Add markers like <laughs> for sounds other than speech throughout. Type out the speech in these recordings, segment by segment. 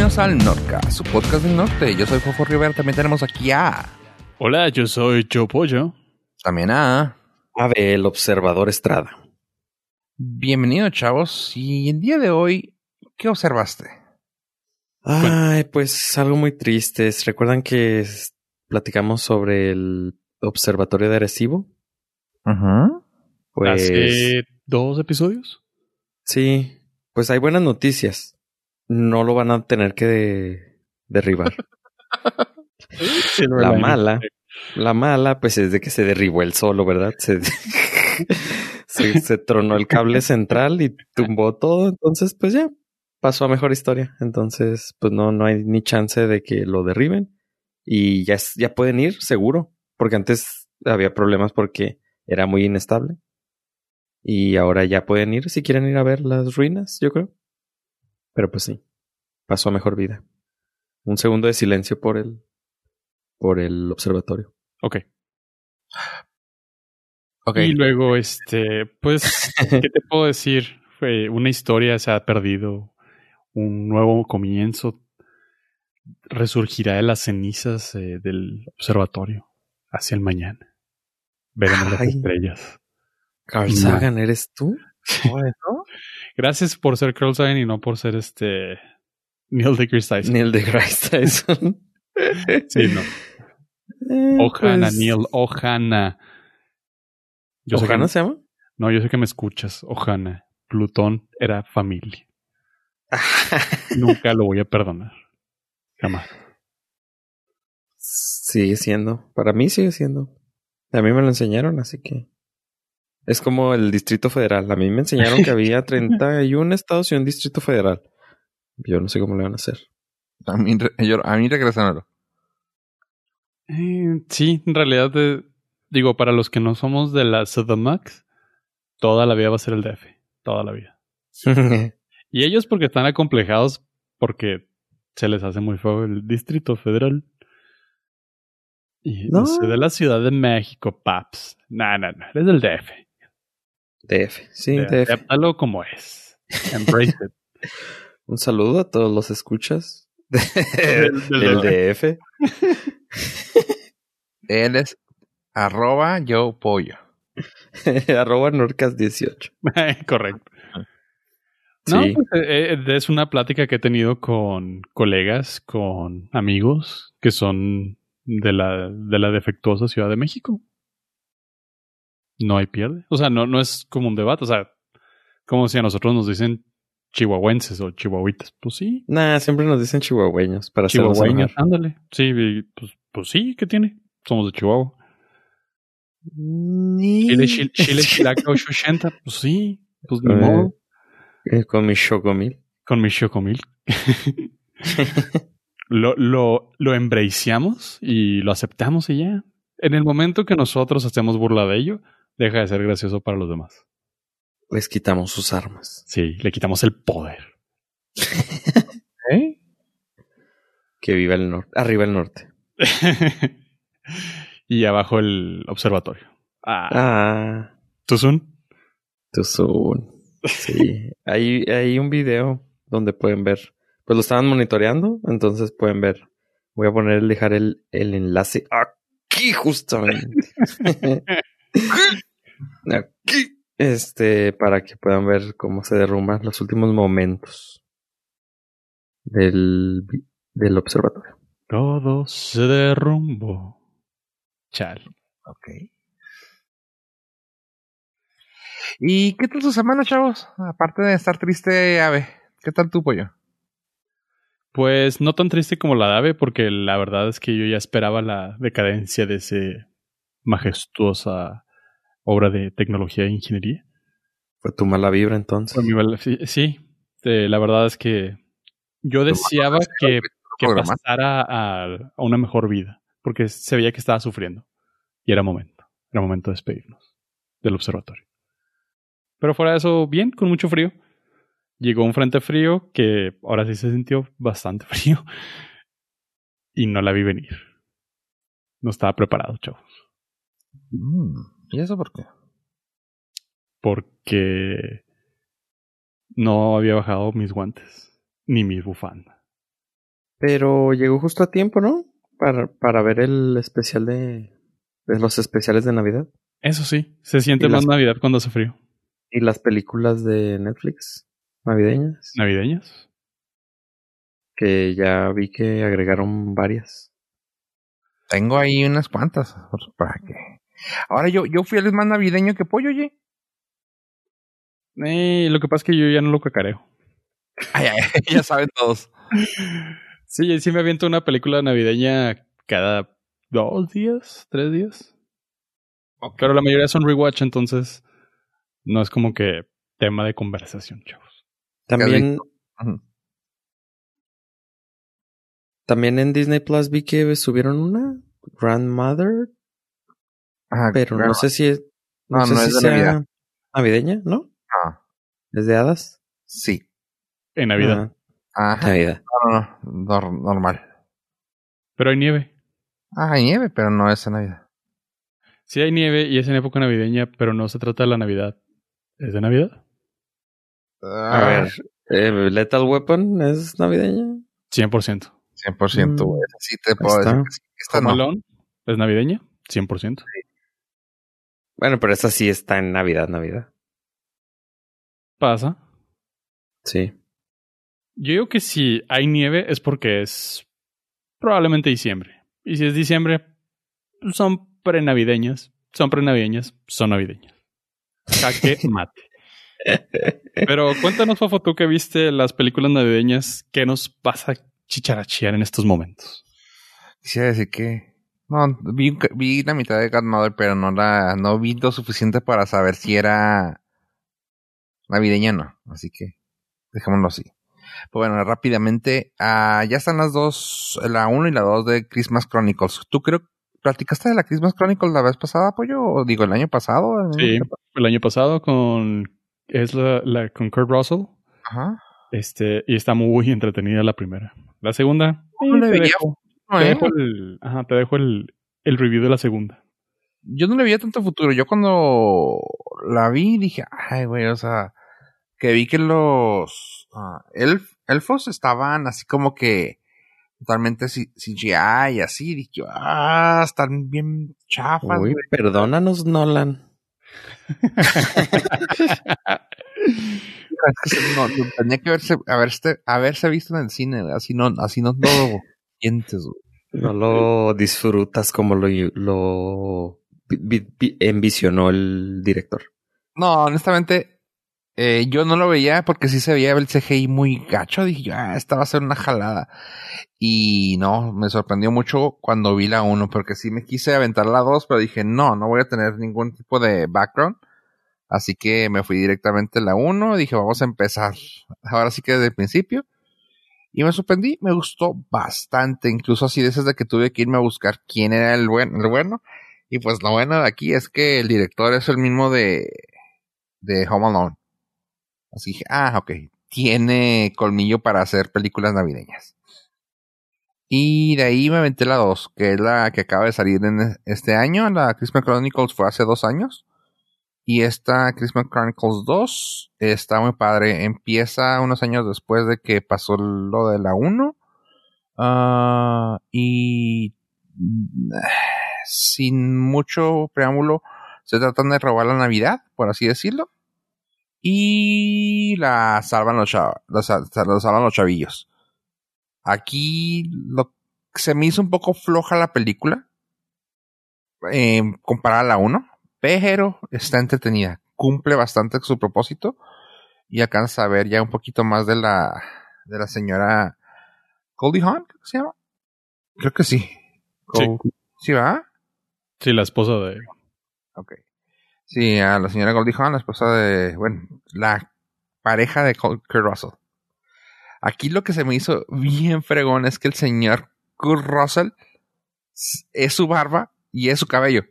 Bienvenidos al Norca, su podcast del norte. Yo soy Fofo Rivera, también tenemos aquí a... Hola, yo soy Joe Pollo. También a... Ave, el observador Estrada. Bienvenido, chavos. Y el día de hoy, ¿qué observaste? Ay, pues algo muy triste. ¿Recuerdan que platicamos sobre el observatorio de Arecibo? Ajá. Pues ¿Hace dos episodios? sí, pues hay buenas noticias. No lo van a tener que de- derribar. <laughs> La mala, la mala, pues es de que se derribó el solo, ¿verdad? Se, <laughs> se, se tronó el cable central y tumbó todo. Entonces, pues ya pasó a mejor historia. Entonces, pues no, no hay ni chance de que lo derriben. Y ya, es- ya pueden ir, seguro. Porque antes había problemas porque era muy inestable. Y ahora ya pueden ir si quieren ir a ver las ruinas, yo creo. Pero pues sí, pasó a mejor vida. Un segundo de silencio por el, por el observatorio. Ok. Ok. Y luego, este, pues, ¿qué te puedo decir? Fue una historia se ha perdido, un nuevo comienzo resurgirá de las cenizas eh, del observatorio hacia el mañana. Veremos las estrellas. Carl. Sagan, ¿eres tú? <laughs> Gracias por ser Carl Sagan y no por ser este Neil deGrasse Tyson. Neil deGrasse Tyson. <laughs> Sí, no. Eh, Ohana, pues, Neil, Ohana. Yo ¿Ohana se llama? No, yo sé que me escuchas, Ohana. Plutón era familia. <laughs> Nunca lo voy a perdonar. Jamás. sigue siendo. Para mí sigue siendo. A mí me lo enseñaron, así que. Es como el Distrito Federal. A mí me enseñaron que había <laughs> 31 estados y un Distrito Federal. Yo no sé cómo le van a hacer. A mí, yo- a mí regresándolo. Eh, sí, en realidad, eh, digo, para los que no somos de la CDMAX, toda la vida va a ser el DF. Toda la vida. <laughs> Y ellos porque están acomplejados porque se les hace muy feo el Distrito Federal. Y no, No. sé, de la Ciudad de México, paps. No, no, no, eres del DF. DF. Sí, De- DF. Acéptalo como es. Embrace it. <laughs> Un saludo a todos los escuchas <laughs> Del- del del DF. <laughs> Él es arroba yo pollo. Arroba Norcas18. Correcto. No, Sí. pues, eh, eh, es una plática que he tenido con colegas, con amigos que son de la, de la defectuosa Ciudad de México. No hay pierde. O sea, no, no es como un debate. O sea, como si a nosotros nos dicen chihuahuenses o chihuahuitas. Pues sí, Nah, siempre nos dicen chihuahueños para chihuahueños. Ándale. Sí, pues, pues sí, ¿qué tiene? Somos de Chihuahua. Chile, Chile, Chile, Chilaca 880. Pues sí, pues ni modo. Eh, Con mi chocomil. Con mi chocomil. <laughs> lo, lo, lo embraceamos y lo aceptamos y ya. En el momento que nosotros hacemos burla de ello, deja de ser gracioso para los demás. Les quitamos sus armas. Sí, le quitamos el poder. <laughs> ¿Eh? Que viva el norte. Arriba el norte. <laughs> y abajo el observatorio. Ah, Ah, ¿Tuzun? soon. Sí. <laughs> hay, hay un video donde pueden ver. Pues lo estaban monitoreando, entonces pueden ver. Voy a poner, dejar el, el enlace aquí justamente. Aquí. Este, para que puedan ver cómo se derrumban los últimos momentos del, del observatorio. Todo se derrumbó. Chal. Ok. ¿Y qué tal tu semana, chavos? Aparte de estar triste, Ave. ¿Qué tal tu pollo? Pues no tan triste como la de Ave, porque la verdad es que yo ya esperaba la decadencia de ese majestuosa obra de tecnología e ingeniería. Fue tu mala vibra entonces. Sí, sí, eh, la verdad es que yo deseaba que, pasara a, a una mejor vida, porque se veía que estaba sufriendo. Y era momento, era momento de despedirnos del observatorio. Pero fuera de eso, bien, con mucho frío. Llegó un frente frío que ahora sí se sintió bastante <laughs> frío. Y no la vi venir. No estaba preparado, chavos. Mm, ¿Y eso por qué? Porque no había bajado mis guantes. Ni mi bufanda. Pero llegó justo a tiempo, ¿no? Para, para ver el especial de, de los especiales de Navidad. Eso sí, se siente más las- Navidad cuando hace frío. Y las películas de Netflix navideñas. ¿Navideñas? Que ya vi que agregaron varias. Tengo ahí unas cuantas. ¿Para qué? Ahora yo, yo fui el más navideño que pollo, oye. Eh, lo que pasa es que yo ya no lo cacareo. Ay, ay, ya saben todos. <laughs> Sí, sí me aviento una película navideña cada dos días, tres días. Pero la mayoría son rewatch, entonces no es como que tema de conversación, chavos. También, también en Disney Plus vi que subieron una Grandmother, Ajá, pero claro. no sé si es, no, No, sé no si es de sea Navidad. navideña, ¿no? No. ¿Es de hadas? Sí. En Navidad. Ah, Ajá. Navidad. No, no, no. Nor- normal. Pero hay nieve. Ah, hay nieve, pero no es en Navidad. Sí hay nieve y es en época navideña, pero no se trata de la Navidad. ¿Es de Navidad? A Ah, ver, eh, Lethal Weapon es navideña. 100%. 100%, güey. Mm. Sí te puedo está. decir que sí. Esta Home no. Alone es navideña. 100%. Bueno, pero esa sí está en Navidad, Navidad. Pasa. Sí. Yo digo que si hay nieve es porque es probablemente diciembre. Y si es diciembre, son prenavideñas. Son prenavideñas, son navideñas. Jaque <laughs> mate. Pero cuéntanos, Fafo, tú que viste las películas navideñas, ¿qué nos pasa a chicharachear en estos momentos? Quisiera decir que. No, vi, vi la mitad de Godmother, pero no la, no vi lo suficiente para saber si era navideña o no. Así que dejémoslo así. Pues bueno, rápidamente, ah, ya están las dos, la 1 y la 2 de Christmas Chronicles. ¿Tú creo platicaste de la Christmas Chronicles la vez pasada, pollo? O digo, el año pasado. ¿El año Sí, pasado? el año pasado con es la, la con Kurt Russell. Ajá. Este, y está muy entretenida la primera. La segunda, No veía No, te eh. dejo el, ajá, te dejo el, el review de la segunda. yo no le veía tanto futuro. Yo cuando la vi dije, ay, güey, o sea, que vi que los ah, elf- elfos estaban así como que totalmente CGI y así. Dije, yo, ah, están bien chafas, Uy, güey. perdónanos, Nolan. <laughs> No, tenía que haberse, haberse, haberse visto en el cine, así no, así no lo sientes, güey. No lo disfrutas como lo, lo vi- vi- envisionó el director. No, honestamente, eh, yo no lo veía porque sí se veía el CGI muy gacho. Dije yo, ah, esta va a ser una jalada. Y no, me sorprendió mucho cuando vi la 1, porque sí me quise aventar la 2, pero dije, no, no voy a tener ningún tipo de background. Así que me fui directamente a la 1, dije, vamos a empezar. <laughs> Ahora sí que desde el principio. Y me sorprendí, me gustó bastante, incluso así desde que tuve que irme a buscar quién era el, buen, el bueno. Y pues lo bueno de aquí es que el director es el mismo de, de Home Alone. Así dije, ah, ok, tiene colmillo para hacer películas navideñas. Y de ahí me aventé la 2, que es la que acaba de salir en este año. La Christmas Chronicles fue hace dos años. Y esta Christmas Chronicles 2 está muy padre. Empieza unos años después de que pasó lo de la 1. Ah, y <sighs> sin mucho preámbulo, se tratan de robar la Navidad, por así decirlo. Y la salvan los salvan los chavillos. Aquí lo, se me hizo un poco floja la película. Eh, comparada a la 1 pero está entretenida. Cumple bastante su propósito y alcanza a ver ya un poquito más de la de la señora Goldie Hawn, creo que se llama. Creo que sí. Sí. ¿Sí va? Sí, la esposa de. Ok. Sí, a la señora Goldie Hawn, la esposa de, bueno, la pareja de Kurt Russell. Aquí lo que se me hizo bien fregón es que el señor Kurt Russell es su barba y es su cabello.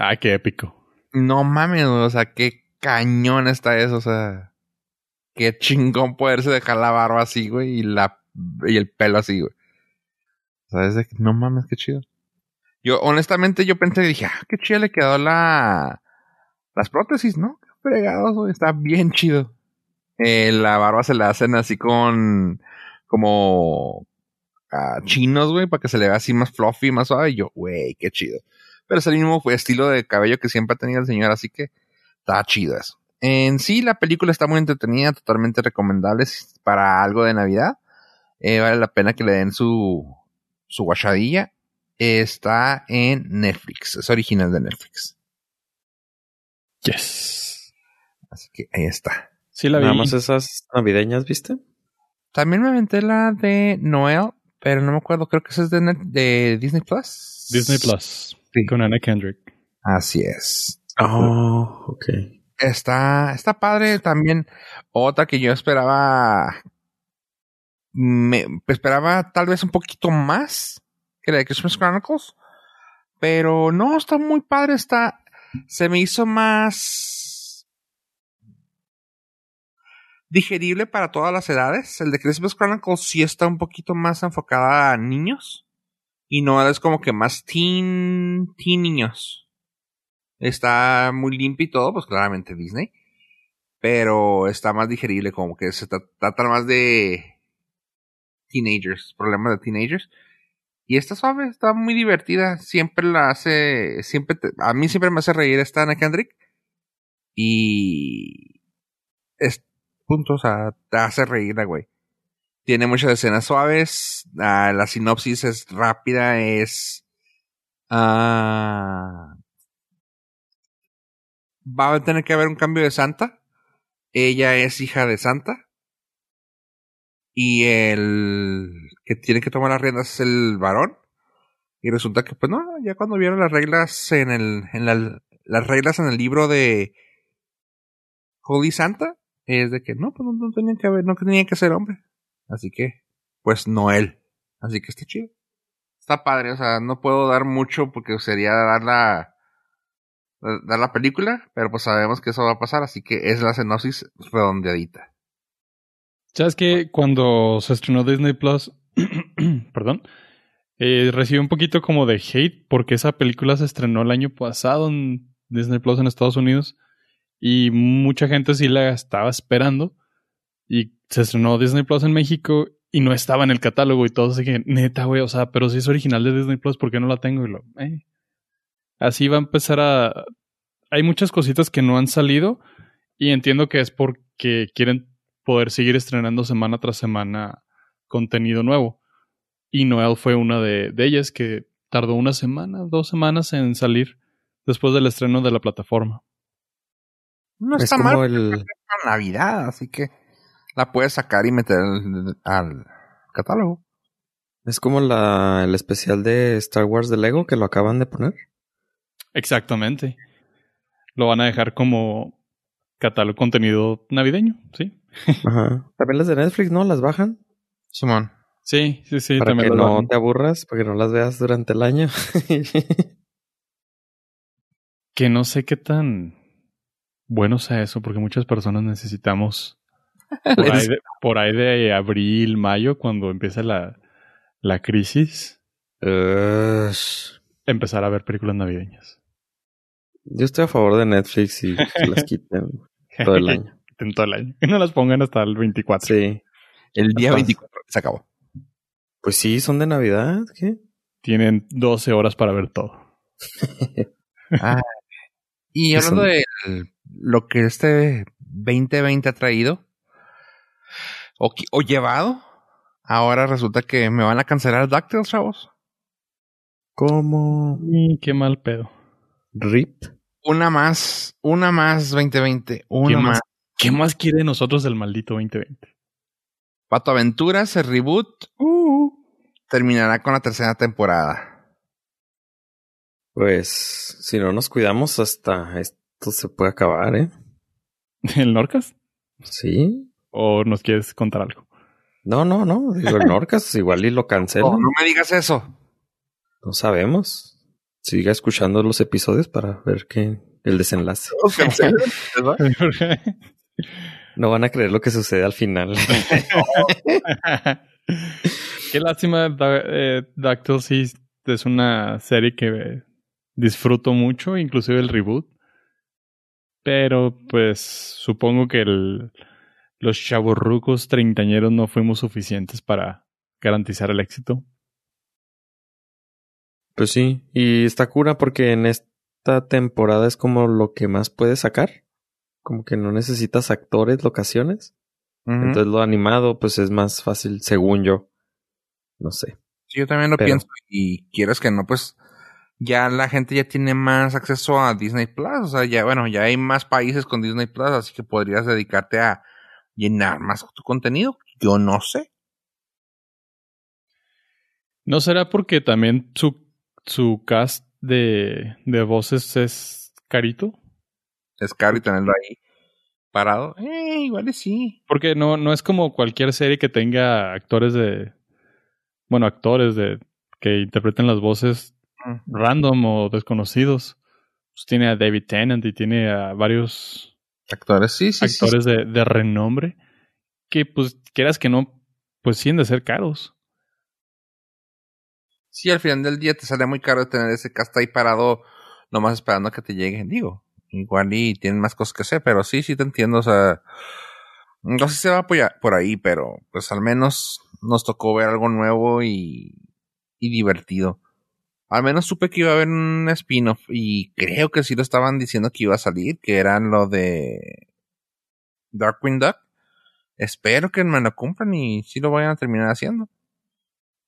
Ah, qué épico. No mames, o sea, qué cañón está eso, o sea, qué chingón poderse dejar la barba así, güey, y la y el pelo así, güey. ¿Sabes? De que, no mames, qué chido. Yo, honestamente, yo pensé dije, ah, qué chido le quedó la las prótesis, ¿no? Qué fregados, güey, está bien chido. Eh, la barba se la hacen así con como ah, chinos, güey, para que se le vea así más fluffy, más suave. Y yo, güey, qué chido. Pero es el mismo estilo de cabello que siempre ha tenido el señor, así que está chido eso. En sí, la película está muy entretenida, totalmente recomendable para algo de Navidad. Eh, vale la pena que le den su, su guachadilla. Está en Netflix, es original de Netflix. Yes. Así que ahí está. Sí, la vi. Nada más esas navideñas, ¿viste? También me aventé la de Noel, pero no me acuerdo, creo que esa es de, Net- de Disney Plus. Disney Plus. Sí. Con Anna Kendrick. Así es. Oh, ok. Está, está padre también. Otra que yo esperaba. Me esperaba tal vez un poquito más que la de Christmas Chronicles. Pero no, está muy padre. Está. Se me hizo más. digerible para todas las edades. El de Christmas Chronicles sí está un poquito más enfocada a niños. Y no es como que más teen, teen niños. Está muy limpio y todo, pues claramente Disney. Pero está más digerible, como que se tra- trata más de teenagers, problemas de teenagers. Y está suave, está muy divertida. Siempre la hace, siempre, a mí siempre me hace reír esta Anna Kendrick. Y es punto, o sea, te hace reír la güey. Tiene muchas escenas suaves. ah, la sinopsis es rápida, es ah, va a tener que haber un cambio de Santa. Ella es hija de Santa. Y el que tiene que tomar las riendas es el varón. Y resulta que, pues no, ya cuando vieron las reglas en el, en la- las reglas en el libro de Holy Santa, es de que no, pues no, no tenía que haber, no tenía que ser hombre. Así que, pues no él. Así que está chido. Está padre, o sea, no puedo dar mucho porque sería dar la, dar la película, pero pues sabemos que eso va a pasar, así que es la sinopsis redondeadita. ¿Sabes que Cuando se estrenó Disney Plus, <clears throat> perdón, eh, recibió un poquito como de hate porque esa película se estrenó el año pasado en Disney Plus en Estados Unidos y mucha gente sí la estaba esperando y se estrenó Disney Plus en México y no estaba en el catálogo y todos así que neta, güey, o sea, pero si es original de Disney Plus, ¿por qué no la tengo? Y lo, eh. Así va a empezar a... Hay muchas cositas que no han salido y entiendo que es porque quieren poder seguir estrenando semana tras semana contenido nuevo. Y Noel fue una de, de ellas que tardó una semana, dos semanas en salir después del estreno de la plataforma. No Es está como mal el. Navidad, así que la puedes sacar y meter al, al catálogo. Es como la, el especial de Star Wars de Lego que lo acaban de poner. Exactamente. Lo van a dejar como catálogo contenido navideño, ¿sí? Ajá. También las de Netflix, ¿no? Las bajan. Simón. Sí, sí, sí. para que también lo no te aburras, para que no las veas durante el año. Que no sé qué tan bueno sea eso, porque muchas personas necesitamos por ahí de, por ahí de abril, mayo, cuando empieza la, la crisis, empezar a ver películas navideñas. Yo estoy a favor de Netflix y <laughs> que las quiten todo el año. <laughs> en todo el año. Que no las pongan hasta el 24. Sí. El día Hasta- 24 se acabó. Pues sí, son de Navidad. ¿Qué? Tienen 12 horas para ver todo. <laughs> Ah. Y hablando de lo que este 2020 ha traído o, llevado, ahora resulta que me van a cancelar DuckTales, chavos. ¿Cómo? Y qué mal pedo. RIP. Una más, una más 2020, ¿Qué una más, más. ¿Qué más quiere de nosotros el maldito 2020? Pato Aventuras, el reboot, uh, terminará con la tercera temporada. Pues si no nos cuidamos hasta esto se puede acabar, ¿eh? <laughs> ¿El Norcas? Sí. ¿O nos quieres contar algo? No, no, no. Digo, el Norcas <laughs> igual y lo cancelan. No, no me digas eso. No sabemos. Siga escuchando los episodios para ver qué el desenlace. <laughs> No van a creer lo que sucede al final. <laughs> Qué lástima, eh, Dactyl sí es una serie que disfruto mucho, inclusive el reboot. Pero pues supongo que el, los chavorrucos treintañeros no fuimos suficientes para garantizar el éxito. Pues sí, y está cura porque en esta temporada es como lo que más puedes sacar. Como que no necesitas actores, locaciones. Entonces lo animado pues es más fácil, según yo. No sé. Sí, yo también lo Pero- pienso. Y quieres que no, pues ya la gente ya tiene más acceso a Disney Plus. O sea, ya, bueno, ya hay más países con Disney Plus, así que podrías dedicarte a llenar más tu contenido. Yo no sé. ¿No será porque también su, su cast de, de voces es carito? Es caro y tenerlo ahí parado. Eh, igual sí. Porque no, no es como cualquier serie que tenga actores de. Bueno, actores de que interpreten las voces random o desconocidos. Pues tiene a David Tennant y tiene a varios Actores, sí, sí, sí. actores De, de renombre que, pues, quieras que no, pues sí han de ser caros. Sí, al final del día te sale muy caro tener ese cast ahí parado, nomás esperando a que te lleguen. Digo, igual y tienen más cosas que hacer, pero sí, sí te entiendo. O sea, no sé si se va a apoyar por ahí, pero pues al menos nos tocó ver algo nuevo y, y divertido. Al menos supe que iba a haber un spin-off y creo que sí lo estaban diciendo que iba a salir, que eran lo de Darkwing Duck. Espero que me lo cumplan y sí lo vayan a terminar haciendo.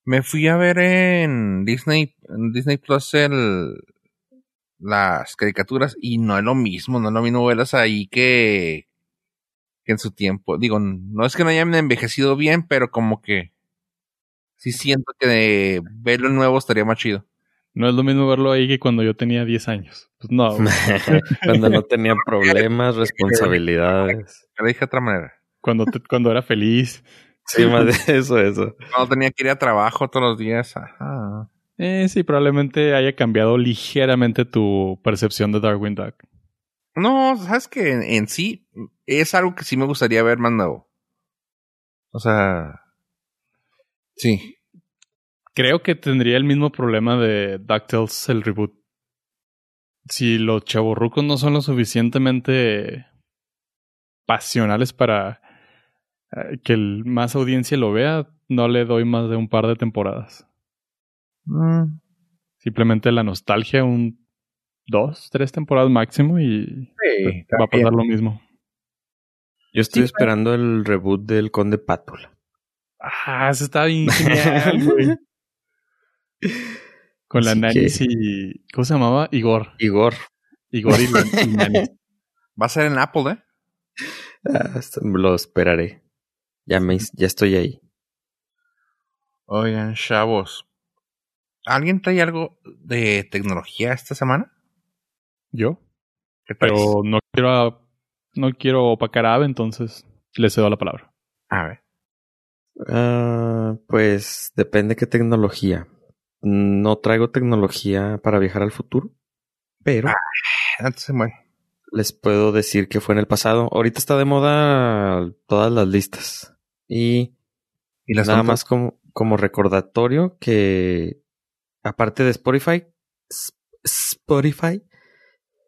Me fui a ver en Disney, en Disney Plus el, las caricaturas y no es lo mismo, no es lo mismo verlas ahí que, que en su tiempo. Digo, no es que no hayan envejecido bien, pero como que sí siento que de verlo nuevo estaría más chido. No es lo mismo verlo ahí que cuando yo tenía 10 años. Pues no. <laughs> Cuando no tenía problemas, responsabilidades. Pero dije de otra manera. cuando, te- cuando era feliz. Sí, más de eso, eso. Cuando tenía que ir a trabajo todos los días. Ajá. Eh, sí, probablemente haya cambiado ligeramente tu percepción de Darwin Duck. No, sabes que en, en sí es algo que sí me gustaría ver más nuevo. O sea, sí. Creo que tendría el mismo problema de DuckTales, el reboot. Si los chavorrucos no son lo suficientemente pasionales para eh, que el- más audiencia lo vea, no le doy más de un par de temporadas. Mm, Simplemente la nostalgia, un dos, tres temporadas máximo y sí, va a pasar lo mismo. Yo estoy Sí, esperando el reboot del Conde Pátula. Ah, eso está bien genial, <laughs> güey. Con la Así Nanis que- y. ¿Cómo se llamaba? Igor. Igor. Igor y, la, y Nanis. <laughs> Va a ser en Apple, ¿eh? Ah, lo esperaré. Ya me, ya estoy ahí. Oigan, chavos. ¿Alguien trae algo de tecnología esta semana? Yo. ¿Qué? Pero no quiero, no quiero opacar a Ave, entonces le cedo la palabra. A ver. Ah, pues depende qué tecnología. No traigo tecnología para viajar al futuro, pero Ah. Antes se muere. les puedo decir que fue en el pasado. Ahorita está de moda todas las listas. Y Y las nada más como, como recordatorio que aparte de Spotify, Spotify,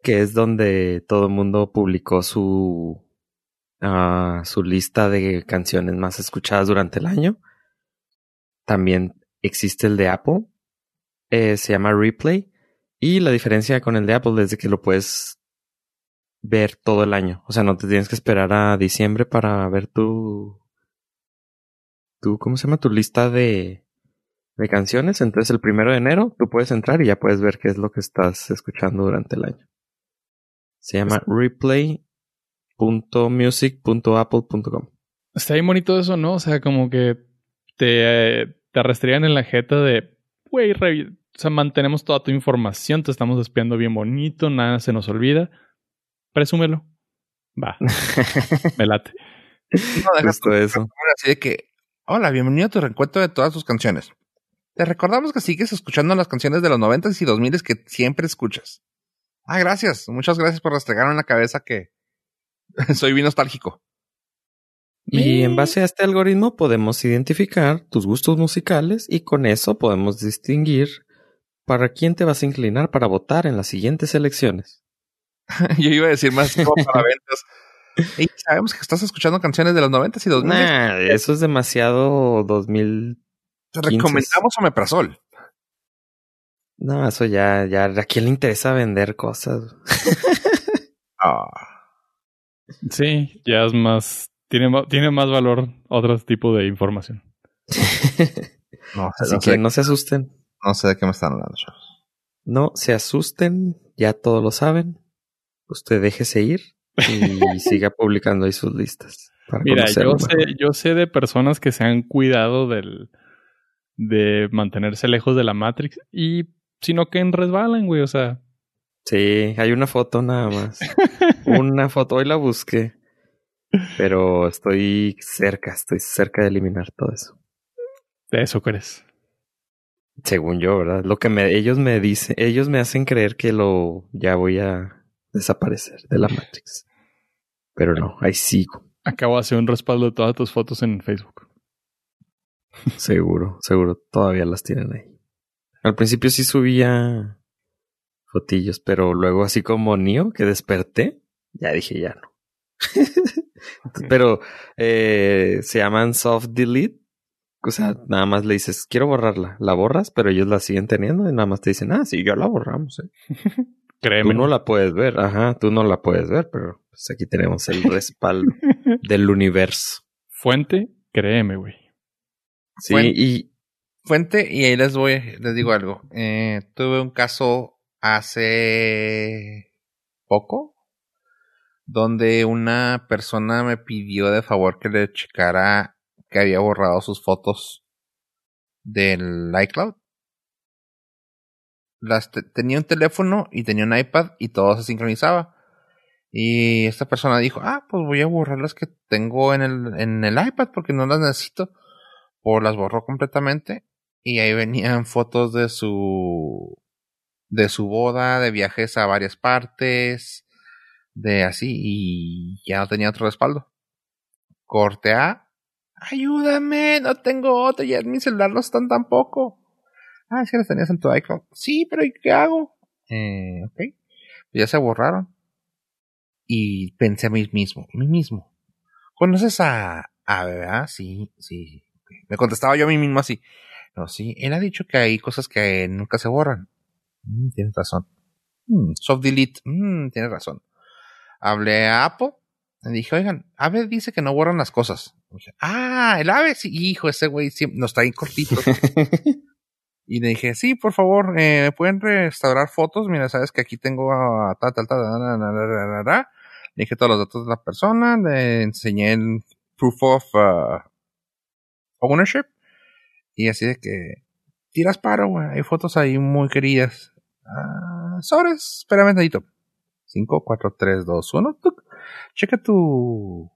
que es donde todo el mundo publicó su ah, su lista de canciones más escuchadas durante el año. También existe el de Apple. Eh, se llama Replay. Y la diferencia con el de Apple es de que lo puedes ver todo el año. O sea, no te tienes que esperar a diciembre para ver tu. tu ¿Cómo se llama? Tu lista de, de canciones. Entonces, el primero de enero tú puedes entrar y ya puedes ver qué es lo que estás escuchando durante el año. Se llama replay.music.apple.com. Está bien bonito eso, ¿no? O sea, como que te, eh, te arrastrían en la jeta de, güey, o sea, mantenemos toda tu información, te estamos espiando bien bonito, nada se nos olvida. Presúmelo. Va, <laughs> me late. No, deja Justo eso. así de que, hola, bienvenido a tu reencuentro de todas tus canciones. Te recordamos que sigues escuchando las canciones de los 90 y 2000 que siempre escuchas. Ah, gracias. Muchas gracias por restregarme en la cabeza que <laughs> soy bien nostálgico. Y en base a este algoritmo podemos identificar tus gustos musicales y con eso podemos distinguir para quién te vas a inclinar para votar en las siguientes elecciones. <laughs> Yo iba a decir más como para ventas. <laughs> Y sabemos que estás escuchando canciones de los 90 y 2000. Nah, eso es demasiado 2000 ¿Te 15. recomendamos omeprazol? No, eso ya, ya, ¿a quién le interesa vender cosas? <laughs> Ah, Sí, ya es más. Tiene, tiene más valor otro tipo de información. no, Así no, que sé, no se asusten. No sé de qué me están hablando, chavos. No se asusten, ya todos lo saben. Usted déjese ir y <laughs> siga publicando ahí sus listas. para Mira, yo sé, yo sé de personas que se han cuidado del de mantenerse lejos de la Matrix y sino que en resbalan, güey. O sea, Sí, hay una foto nada más. <laughs> una foto, hoy la busqué. Pero estoy cerca, estoy cerca de eliminar todo eso. de eso crees. Según yo, ¿verdad? Lo que me, ellos me dicen, ellos me hacen creer que lo ya voy a desaparecer de la Matrix. Pero no, ahí sigo. Acabo de hacer un respaldo de todas tus fotos en Facebook. Seguro, seguro, todavía las tienen ahí. Al principio sí subía fotillos, pero luego así como Neo, que desperté, ya dije ya no. <laughs> pero eh, se llaman soft delete. O sea, nada más le dices, quiero borrarla. La borras, pero ellos la siguen teniendo y nada más te dicen, ah, sí, ya la borramos. eh". <laughs> Créeme. Tú no la puedes ver, ajá, tú no la puedes ver, pero pues aquí tenemos el respaldo <laughs> del universo. Fuente, créeme, güey. Sí, y Fuente, y ahí les voy, les digo algo. Eh, tuve un caso hace poco donde una persona me pidió de favor que le checara que había borrado sus fotos del iCloud. Las te- tenía un teléfono y tenía un iPad y todo se sincronizaba. Y esta persona dijo, ah, pues voy a borrar las que tengo en el, en el iPad porque no las necesito. O las borró completamente. Y ahí venían fotos de su, de su boda, de viajes a varias partes, de así, y ya no tenía otro respaldo. Corte A. Ayúdame, no tengo otro, ya en mi celular no están tampoco. Ah, es que las tenías en tu iCloud. Sí, pero ¿y qué hago? Eh, ok. Ya se borraron. Y pensé a mí mismo, a mí mismo. ¿Conoces a, a? Sí, sí. Me contestaba yo a mí mismo así. No, sí, él ha dicho que hay cosas que nunca se borran. Mm, tienes razón. Mm, soft delete. Mm, tienes razón. Hablé a Apple. Le dije, oigan, Ave dice que no borran las cosas. Ah, el Ave, sí, hijo, ese güey siempre nos trae cortitos. <laughs> y le dije, sí, por favor, eh, ¿me pueden restaurar fotos? Mira, sabes que aquí tengo a tal, tal, tal, na, na, na, na, na, na. Le dije todos los datos de la persona, le enseñé el proof of uh, ownership. Y así de que tiras paro, güey. Hay fotos ahí muy queridas. Ah, sobres, espérame un tantito. 5, 4, 3, 2, 1. tuc. Checa tu,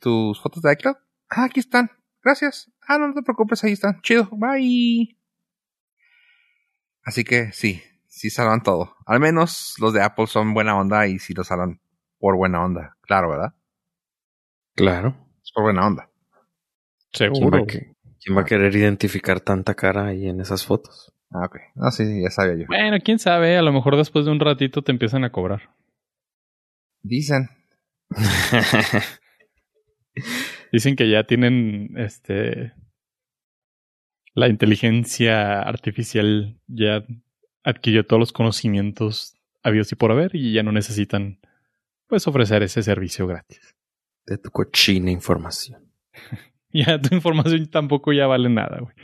tus fotos de iCloud. Ah, aquí están. Gracias. Ah, no, no te preocupes, ahí están. Chido. Bye. Así que sí, sí salvan todo. Al menos los de Apple son buena onda y sí lo salvan por buena onda. Claro, ¿verdad? claro. Es por buena onda. ¿Quién Seguro. va, a que- quién va a querer identificar tanta cara ahí en esas fotos? Ah, ok. No, sí, sí, ya sabía yo. Bueno, quién sabe, a lo mejor después de un ratito te empiezan a cobrar. Dicen. <laughs> <laughs> Dicen que ya tienen este la inteligencia artificial ya adquirió todos los conocimientos habidos y por haber y ya no necesitan pues ofrecer ese servicio gratis. de tu cochina información. <laughs> Ya tu información tampoco ya vale nada, güey.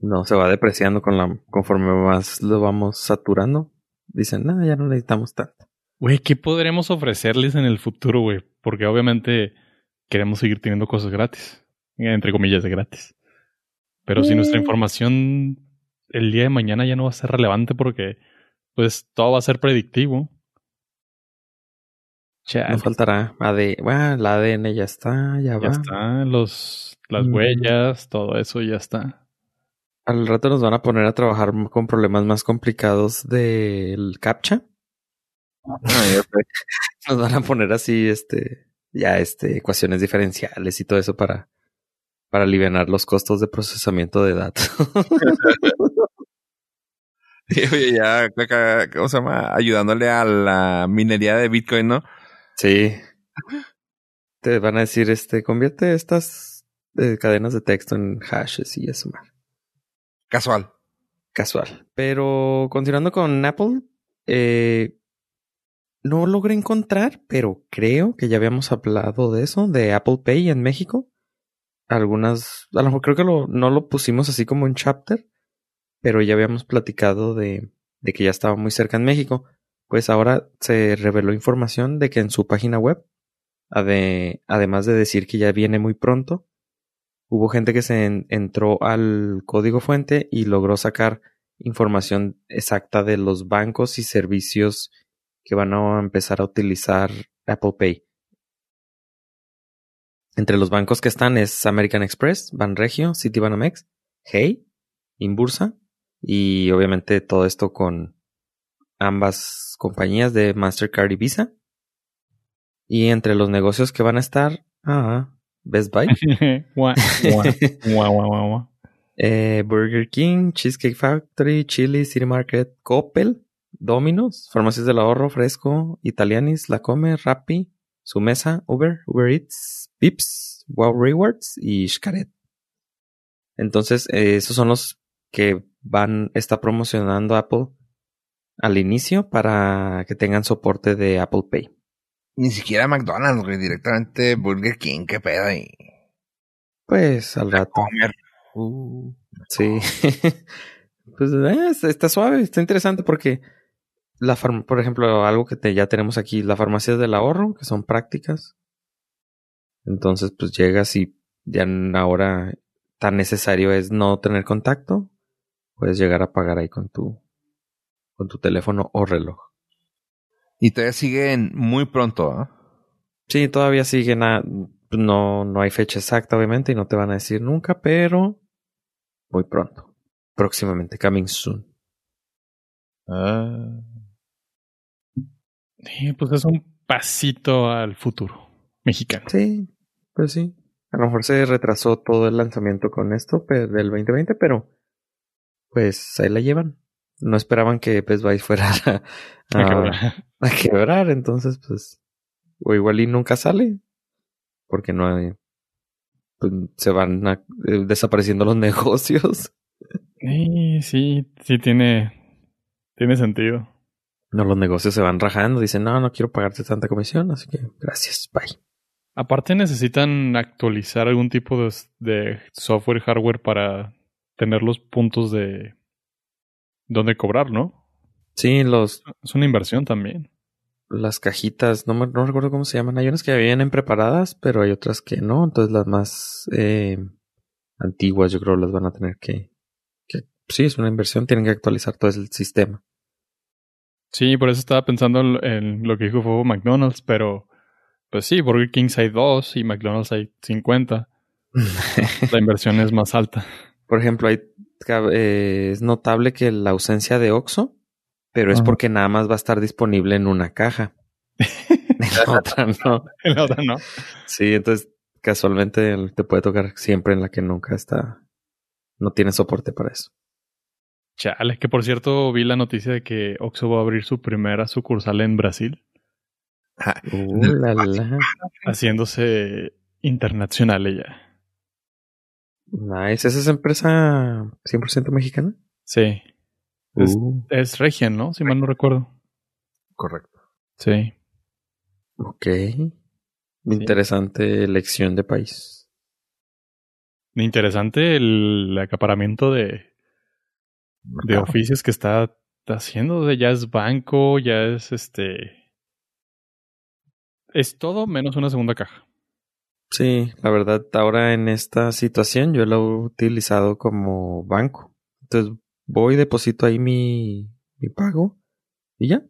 No, se va depreciando con la, conforme más lo vamos saturando. Dicen, no, ya no necesitamos tanto. Güey, ¿qué podremos ofrecerles en el futuro, güey? Porque obviamente queremos seguir teniendo cosas gratis, entre comillas de gratis. Pero si nuestra Mm. información el día de mañana ya no va a ser relevante porque pues todo va a ser predictivo. Chale, No faltará AD, bueno, la ADN ya está, ya, ya va. está, los, las Mm. huellas, todo eso ya está. Al rato nos van a poner a trabajar con problemas más complicados del CAPTCHA. <laughs> Nos van a poner así, este, ya, este, ecuaciones diferenciales y todo eso para, para aliviar los costos de procesamiento de datos. <laughs> Sí, oye, ya, ¿cómo se llama? Ayudándole a la minería de Bitcoin, ¿no? Sí. Te van a decir, este, convierte estas eh, cadenas de texto en hashes y eso, man. Casual. Casual. Pero continuando con Apple, eh, no logré encontrar, pero creo que ya habíamos hablado de eso, de Apple Pay en México. Algunas, a lo mejor creo que lo, no lo pusimos así como en chapter, pero ya habíamos platicado de, de que ya estaba muy cerca en México. Pues ahora se reveló información de que en su página web, además de decir que ya viene muy pronto, hubo gente que se entró al código fuente y logró sacar información exacta de los bancos y servicios que van a empezar a utilizar Apple Pay. Entre los bancos que están es American Express, Banregio, Citibanamex, Hey, Inbursa y obviamente todo esto con ambas compañías de Mastercard y Visa. Y entre los negocios que van a estar, ah, Best Buy, <laughs> eh, Burger King, Cheesecake Factory, Chili, City Market, Coppel, Domino's, Farmacias del Ahorro, Fresco, Italianis, La Come, Rappi, Su Mesa, Uber, Uber Eats, Pips, Wow Rewards y Xcaret. Entonces, eh, esos son los que van, está promocionando Apple al inicio para que tengan soporte de Apple Pay. Ni siquiera McDonald's, güey, directamente Burger King, qué pedo ahí. Pues al rato. Uh. Sí. <laughs> pues eh, está suave, está interesante porque la por ejemplo, algo que ya tenemos aquí, la farmacia del ahorro, que son prácticas. Entonces, pues llegas y ya ahora tan necesario es no tener contacto, puedes llegar a pagar ahí con tu con tu teléfono o reloj. Y todavía siguen muy pronto, ¿ah? Sí, todavía siguen a, no no hay fecha exacta obviamente y no te van a decir nunca, pero muy pronto. Próximamente, coming soon. Ah. Sí, pues es un pasito al futuro mexicano. Sí, pues sí. A lo mejor se retrasó todo el lanzamiento con esto del 2020, pero pues ahí la llevan. No esperaban que Best Buy fuera <laughs> a, a, quebrar. entonces pues o igual y nunca sale porque no hay pues, se van eh, desapareciendo los <laughs> negocios. Sí, sí, sí tiene tiene sentido. No, los negocios se van rajando, dicen, no, no quiero pagarte tanta comisión, así que gracias, bye. Aparte necesitan actualizar algún tipo de, de software y hardware para tener los puntos de dónde cobrar, ¿no? Sí, los... Es una inversión también. Las cajitas, no, me, no recuerdo cómo se llaman. Hay unas que vienen preparadas, pero hay otras que no. Entonces las más eh, antiguas yo creo las van a tener que, que... Sí, es una inversión, tienen que actualizar todo el sistema. Sí, por eso estaba pensando en lo que dijo fue McDonald's, pero pues sí, Burger King hay dos y McDonald's hay 50. <laughs> la inversión es más alta. Por ejemplo, hay, eh, es notable que la ausencia de Oxxo, pero es porque nada más va a estar disponible en una caja. <laughs> en la otra no. En la otra no. Sí, entonces casualmente te puede tocar siempre en la que nunca está, no tiene soporte para eso. Chale, que por cierto vi la noticia de que Oxxo va a abrir su primera sucursal en Brasil. Uh, Haciéndose internacional ella. Nice. ¿Esa es empresa 100% mexicana? Sí. Es, uh. es Region, ¿no? Si mal no recuerdo. Correcto. Sí. Ok. Interesante elección de país. Interesante el acaparamiento de, de oficios que está haciendo. ya es banco, ya es este. Es todo menos una segunda caja. Sí, la verdad, ahora en esta situación yo lo he utilizado como banco. Entonces voy, deposito ahí mi, mi pago y ya.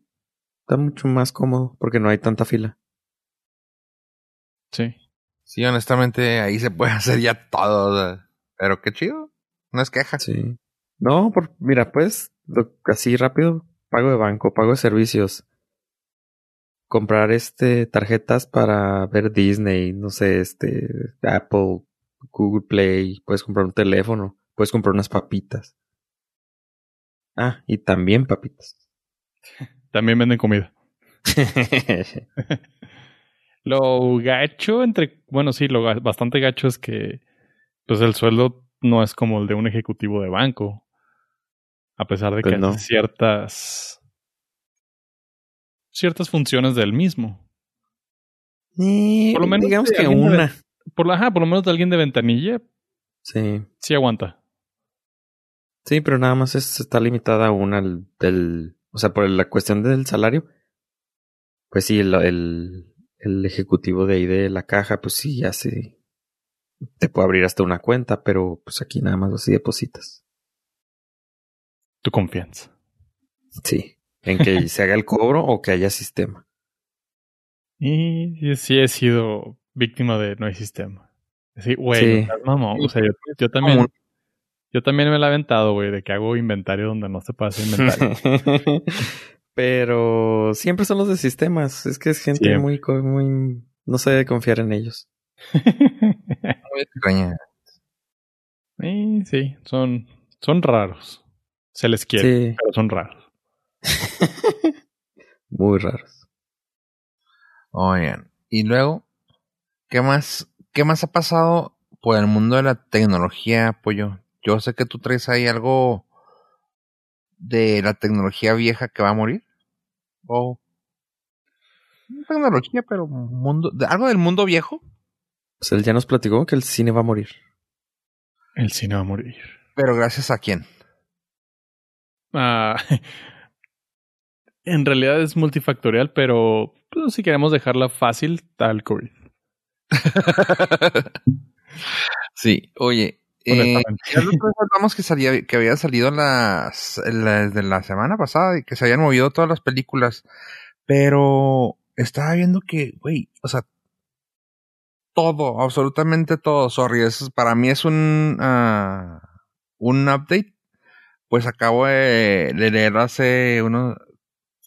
Está mucho más cómodo porque no hay tanta fila. Sí. Sí, honestamente ahí se puede <laughs> hacer ya todo. Pero qué chido. No es queja. Sí. No, por, mira, pues, así rápido, pago de banco, pago de servicios. Comprar este tarjetas para ver Disney, no sé, este Apple, Google Play, puedes comprar un teléfono, puedes comprar unas papitas. Ah, y también papitas. <laughs> También venden comida. <laughs> lo gacho entre, bueno, sí, lo bastante gacho es que pues el sueldo no es como el de un ejecutivo de banco. A pesar de Pues que no. ciertas. ciertas funciones del mismo. Eh, Por lo menos digamos que de- una. Por, ajá, por lo menos de alguien de ventanilla, Sí. sí aguanta. Sí, pero nada más es, está limitada a una al- del. O sea, por la cuestión del salario. Pues sí, el, el, el ejecutivo de ahí de la caja, pues sí, ya sí. Te puede abrir hasta una cuenta, pero pues aquí nada más así depositas. Tu confianza. Sí. En que <laughs> se haga el cobro o que haya sistema. Y sí, sí he sido víctima de no hay sistema. Sí, güey, Sí. no seas mamón. O sea, yo, yo también. Yo también me la he aventado, güey, de que hago inventario donde no se puede hacer inventario. <laughs> pero siempre son los de sistemas. Es que es gente Siempre. muy, muy. No se debe confiar en ellos. <laughs> Muy extraña. Sí, sí, son, son raros. Se les quiere, Sí, pero son raros. <laughs> muy raros. Oigan, y luego, ¿qué más, qué más ha pasado por el mundo de la tecnología, Pollo? Yo sé que tú traes ahí algo de la tecnología vieja que va a morir. O no tecnología, pero mundo, de- algo del mundo viejo, Pues él ya nos platicó que el cine va a morir. El cine va a morir. pero gracias a quién. Ah, <laughs> en realidad es multifactorial, pero pues, si queremos dejarla fácil, tal COVID. sí, oye, eh, ya que salía, que había salido las, la, de la semana pasada y que se habían movido todas las películas, pero estaba viendo que, güey, o sea, todo, absolutamente todo, sorry, es, para mí es un, ah, un update, pues acabo de, leer hace una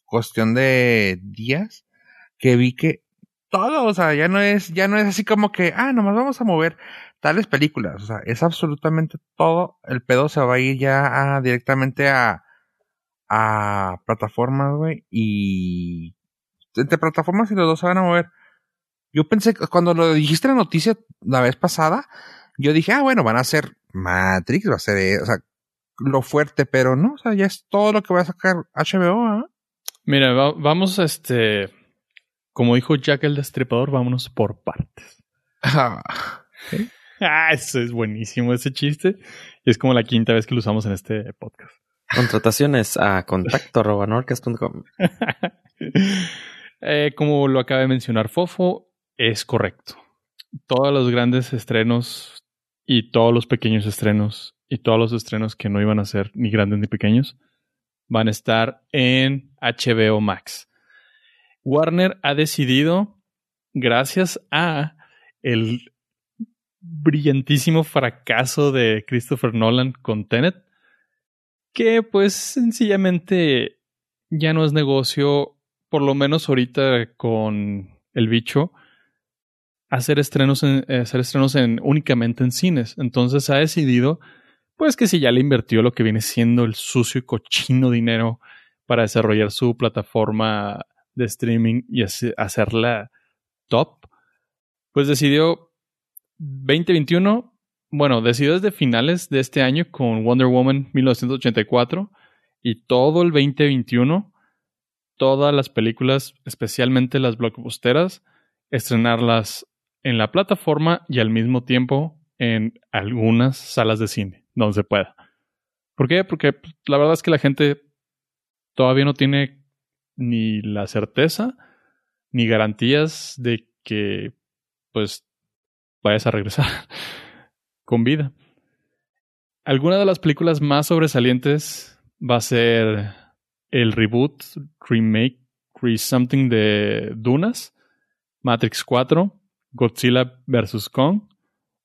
cuestión de días que vi que todo, o sea, ya no es, ya no es así como que, ah, nomás vamos a mover tales películas, o sea, es absolutamente todo, el pedo se va a ir ya directamente a, a plataformas, güey, y entre plataformas y los dos se van a mover. Yo pensé, cuando lo dijiste en la noticia la vez pasada, yo dije, ah, bueno, van a ser Matrix, va a ser, eh, o sea, lo fuerte, pero no, o sea, ya es todo lo que va a sacar HBO, ¿ah? Mira, va- vamos, este, como dijo Jack el Destripador, vámonos por partes. Ah, Ah, eso es buenísimo ese chiste. Y es como la quinta vez que lo usamos en este podcast. Contrataciones a contacto. <laughs> <laughs> Eh, como lo acaba de mencionar Fofo, es correcto. Todos los grandes estrenos y todos los pequeños estrenos y todos los estrenos que no iban a ser ni grandes ni pequeños van a estar en HBO Max. Warner ha decidido, gracias a el brillantísimo fracaso de Christopher Nolan con Tenet, que pues sencillamente ya no es negocio, por lo menos ahorita con el bicho, hacer estrenos en, eh, hacer estrenos en únicamente en cines. Entonces ha decidido, pues que si ya le invirtió lo que viene siendo el sucio y cochino dinero para desarrollar su plataforma de streaming y hace- hacerla top, pues decidió 2021, bueno, decidió desde finales de este año con Wonder Woman 1984 y todo el 2021, todas las películas, especialmente las blockbusteras, estrenarlas en la plataforma y al mismo tiempo en algunas salas de cine, donde se pueda. ¿Por qué? Porque pues, la verdad es que la gente todavía no tiene ni la certeza ni garantías de que pues vayas a regresar <laughs> con vida. Alguna de las películas más sobresalientes va a ser el reboot, remake, re something de Dunas, Matrix 4, Godzilla vs. Kong,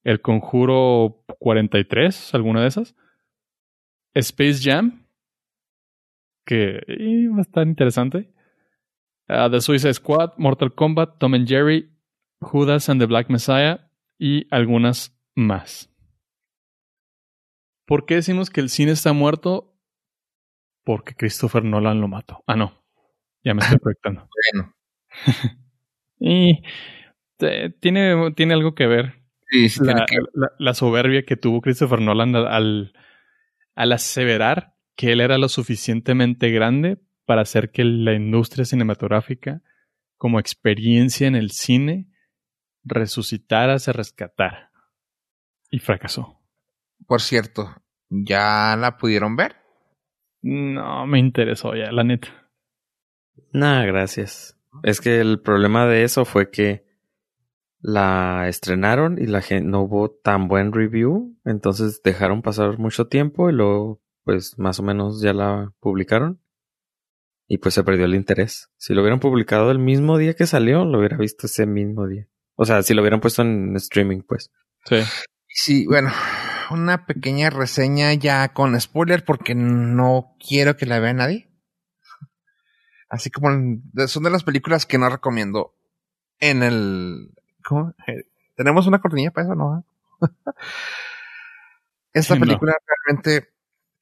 El Conjuro 43, alguna de esas, Space Jam, que eh, va a estar interesante, uh, The Suicide Squad, Mortal Kombat, Tom and Jerry, Judas and the Black Messiah y algunas más. ¿Por qué decimos que el cine está muerto? Porque Christopher Nolan lo mató. Ah, no. Ya me estoy <laughs> proyectando. bueno. <laughs> y te- tiene, tiene algo que ver Sí, sí, tiene la, que la- la soberbia que tuvo Christopher Nolan al, al, al aseverar que él era lo suficientemente grande para hacer que la industria cinematográfica, como experiencia en el cine, resucitara, se rescatara. Y fracasó. Por cierto, ¿ya la pudieron ver? No me interesó ya, la neta. Nah, gracias. Es que el problema de eso fue que la estrenaron y la gente no hubo tan buen review, entonces dejaron pasar mucho tiempo y luego pues más o menos ya la publicaron y pues se perdió el interés. Si lo hubieran publicado el mismo día que salió, lo hubiera visto ese mismo día. O sea, si lo hubieran puesto en streaming, pues. Sí. Sí, bueno, una pequeña reseña ya con spoiler porque no quiero que la vea nadie. Así como son de las películas que no recomiendo en el... ¿Cómo? ¿Tenemos una cortinilla para eso? No. <laughs> Esta Sí, no. película realmente,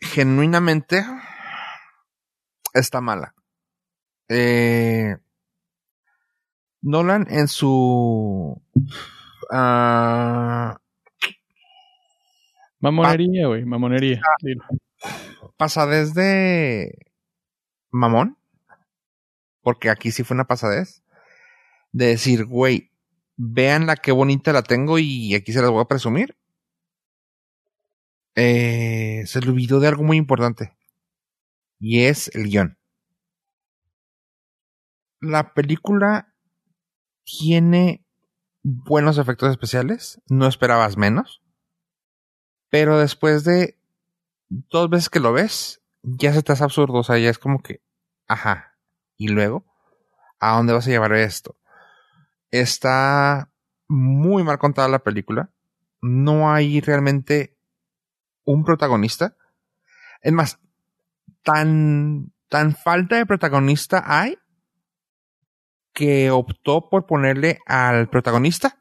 genuinamente, está mala. Eh, Nolan en su... ah, Mamonería, güey, mamonería. Dilo. pasadez de mamón, porque aquí sí fue una pasadez, de decir, güey, vean la qué bonita la tengo y aquí se las voy a presumir. Eh, se le olvidó de algo muy importante y es el guion. La película tiene buenos efectos especiales, no esperabas menos, pero después de dos veces que lo ves, ya se te hace absurdo. O sea, ya es como que, ajá. Y luego, ¿a dónde vas a llevar esto? Está muy mal contada la película. No hay realmente un protagonista. Es más, tan, tan falta de protagonista hay que optó por ponerle al protagonista.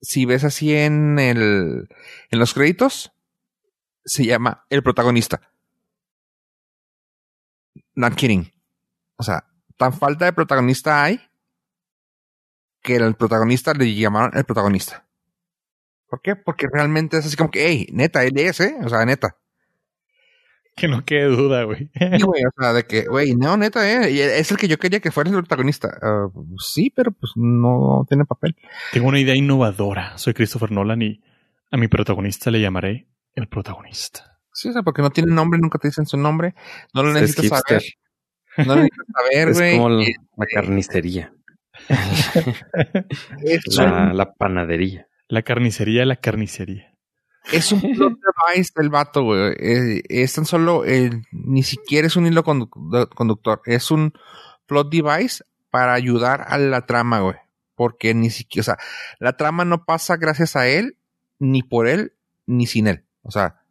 Si ves así en el, en los créditos, se llama El protagonista. Not kidding. O sea, tan falta de protagonista hay que el protagonista le llamaron el protagonista. ¿Por qué? Porque realmente es así como que, hey, neta, él es, ¿eh? O sea, neta. Que no quede duda, güey. Sí, güey, o sea, de que, güey, no, neta, ¿eh? Es el que yo quería que fuera el protagonista. Ah, sí, pero pues no tiene papel. Tengo una idea innovadora. Soy Christopher Nolan y a mi protagonista le llamaré el protagonista. Sí, o sea, porque no tiene nombre, nunca te dicen su nombre. No lo Es necesitas saber. No lo necesitas saber, <laughs> Es güey. como la, la carnicería, Es la, panadería. La carnicería la carnicería. es un plot device del vato, güey. Eh, es tan solo, eh, ni siquiera es un hilo condu- conductor. Es un plot device para ayudar a la trama, güey. Porque ni siquiera, o sea, la trama no pasa gracias a él, ni por él, ni sin él. O sea,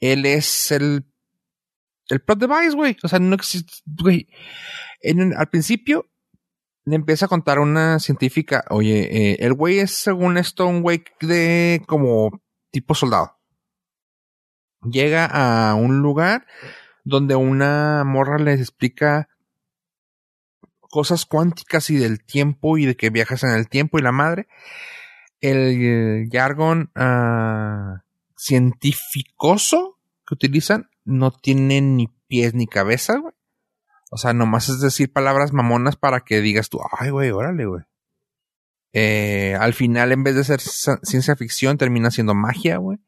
él es el, el plot device, güey. O sea, no existe, güey. En- al principio, le empieza a contar una científica, oye, eh, el güey es según esto un güey de como tipo soldado. Llega a un lugar donde una morra les explica cosas cuánticas y del tiempo y de que viajas en el tiempo y la madre. El, eh, jargon ah, científicoso que utilizan no tiene ni pies ni cabeza, güey. O sea, nomás es decir palabras mamonas para que digas tú, ay, güey, órale, güey. Eh, al final, en vez de ser ciencia ficción, termina siendo magia, güey.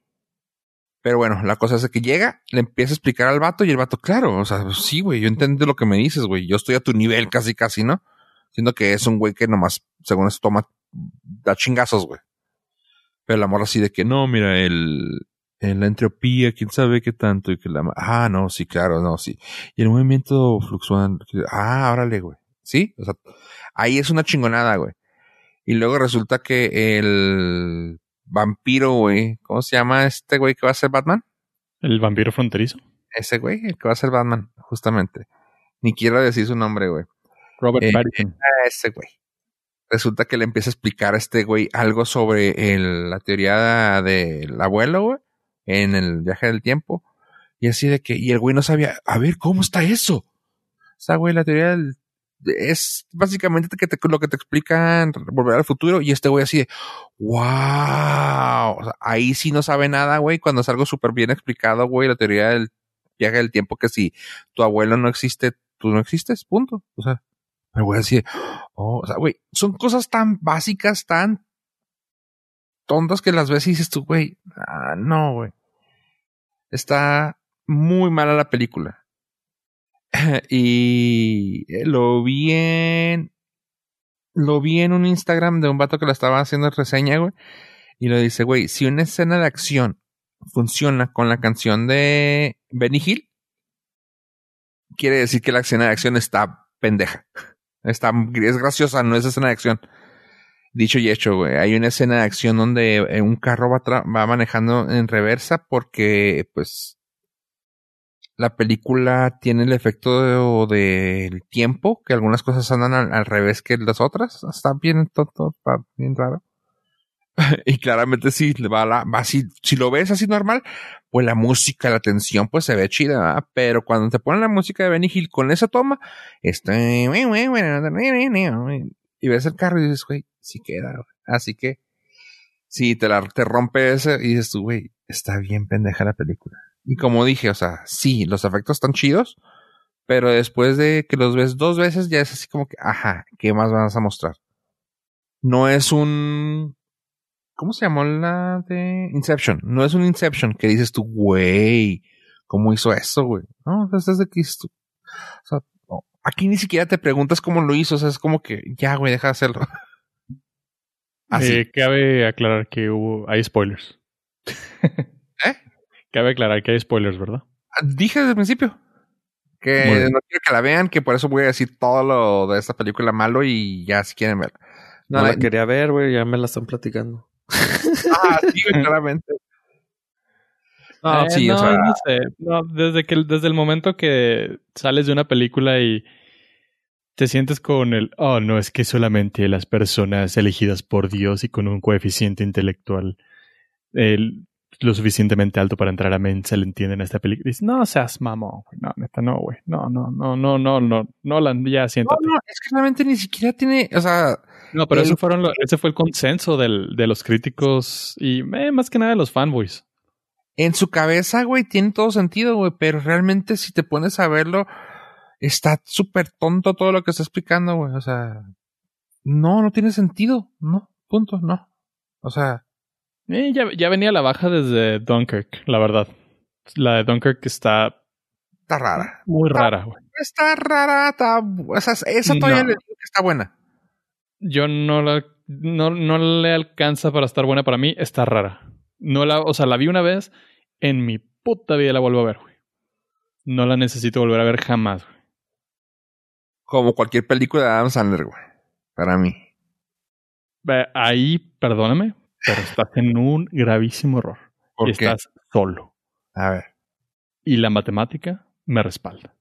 Pero bueno, la cosa es que llega, le empieza a explicar al vato y el vato, claro, o sea, sí, güey, yo entiendo lo que me dices, güey. Yo estoy a tu nivel casi, casi, ¿no? Siendo que es un güey que nomás, según eso, toma, da chingazos, güey. Pero el amor así de que, no, mira, el, en la entropía, quién sabe qué tanto, y que la, ah, no, sí, claro, no, sí. Y el movimiento fluctuante, ah, órale, güey. Sí, o sea, ahí es una chingonada, güey. Y luego resulta que el vampiro, güey, ¿cómo se llama este güey que va a ser Batman? El vampiro fronterizo. Ese güey, el que va a ser Batman, justamente. Ni quiero decir su nombre, güey. Robert Eh, Pattinson. A ese güey. Resulta que le empieza a explicar a este güey algo sobre el- la teoría del abuelo, güey, en el viaje del tiempo. Y así de que, y el güey no sabía, a ver, ¿cómo está eso? O sea, güey, la teoría del, es básicamente que te- lo que te explican volver al futuro. Y este güey así de, wow. O sea, ahí sí no sabe nada, güey, cuando es algo súper bien explicado, güey, la teoría del, viaje del tiempo que si tu abuelo no existe, tú no existes, punto. O sea, me voy a decir, oh, o sea, güey, son cosas tan básicas, tan tontas que las ves y dices tú, güey, ah, no, güey. Está muy mala la película. <laughs> y lo vi en. Lo vi en un Instagram de un vato que lo estaba haciendo reseña, güey. Y lo dice, güey, si una escena de acción funciona con la canción de Benny Hill, quiere decir que la escena de acción está pendeja. <laughs> Está, es graciosa, no es escena de acción. Dicho y hecho, güey. Hay una escena de acción donde eh, un carro va, va manejando en reversa porque, pues, la película tiene el efecto del tiempo, que algunas cosas andan al, revés que las otras. Está bien tonto, bien raro. <laughs> y claramente sí, va, la, va si, si lo ves así normal, pues la música, la tensión, pues se ve chida, pero cuando te ponen la música de Benny Hill con esa toma, está y ves el carro y dices, güey, sí queda, güey. Así que, sí, te, la, te rompe ese y dices tú, güey, está bien pendeja la película. Y como dije, o sea, sí, los efectos están chidos, pero después de que los ves dos veces ya es así como que, ajá, ¿qué más vas a mostrar? No es un... ¿Cómo se llamó la de Inception? No es un Inception que dices tú, güey, ¿cómo hizo eso, güey? No, es de que. O sea, Aquí ni siquiera te preguntas cómo lo hizo, o sea, es como que ya, güey, deja de hacerlo. <laughs> Así. Eh, cabe aclarar que hubo, hay spoilers. <laughs> ¿Eh? Cabe aclarar que hay spoilers, ¿verdad? Ah, dije desde el principio que no quiero que la vean, que por eso voy a decir todo lo de esta película malo y ya si quieren ver. No, la quería ver, güey, ya me la están platicando. ah, sí, <laughs> claramente. No, eh, sí, o sea... no sé. No, desde, que, desde el momento que sales de una película y te sientes con el, oh, no, es que solamente las personas elegidas por Dios y con un coeficiente intelectual lo suficientemente alto para entrar a Mensa le entienden a esta película. Dices, no seas mamón, güey. No, neta, no, güey. No, no, no, no, no, no, no, la, ya siéntate. No, no, es que realmente ni siquiera tiene, o sea... No, pero eso fueron ese fue el consenso del, de los críticos y eh, más que nada de los fanboys en su cabeza, güey, tiene todo sentido, güey, pero realmente si te pones a verlo, está súper tonto todo lo que está explicando, güey. O sea, no, no tiene sentido, no, punto, no. O sea. Eh, ya, ya venía la baja desde Dunkirk, la verdad. La de Dunkirk está. Está rara. Muy rara, güey. Está rara, está. O sea, esa todavía le digo que está buena. Yo no la. No, no le alcanza para estar buena para mí, está rara. No la, o sea, la vi una vez, en mi puta vida la vuelvo a ver, güey. No la necesito volver a ver jamás, güey. Como cualquier película de Adam Sandler, güey. Para mí. Ahí, perdóname, pero estás en un gravísimo error. ¿Por estás solo. A ver. Y la matemática me respalda.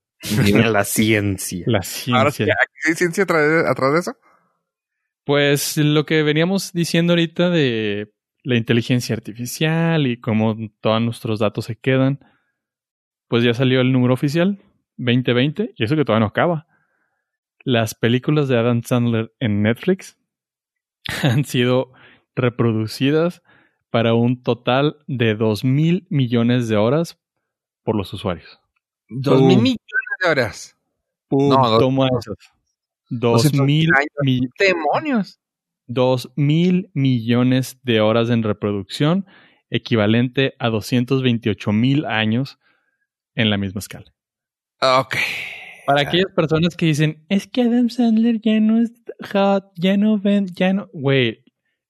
la ciencia. La ciencia. ¿Qué ciencia atrás atrás de eso? Pues lo que veníamos diciendo ahorita de la inteligencia artificial y cómo todos nuestros datos se quedan, pues ya salió el número oficial, 2020, y eso que todavía no acaba. Las películas de Adam Sandler en Netflix <laughs> han sido reproducidas para un total de 2 mil millones de horas por los usuarios. ¿2 mil millones de horas? no, toma esos. 2 mil millones. ¡Demonios! 2 mil millones de horas en reproducción, equivalente a 228 mil años en la misma escala. Ok. Para aquellas personas que dicen, es que Adam Sandler ya no es hot, ya no ven, ya no. Güey,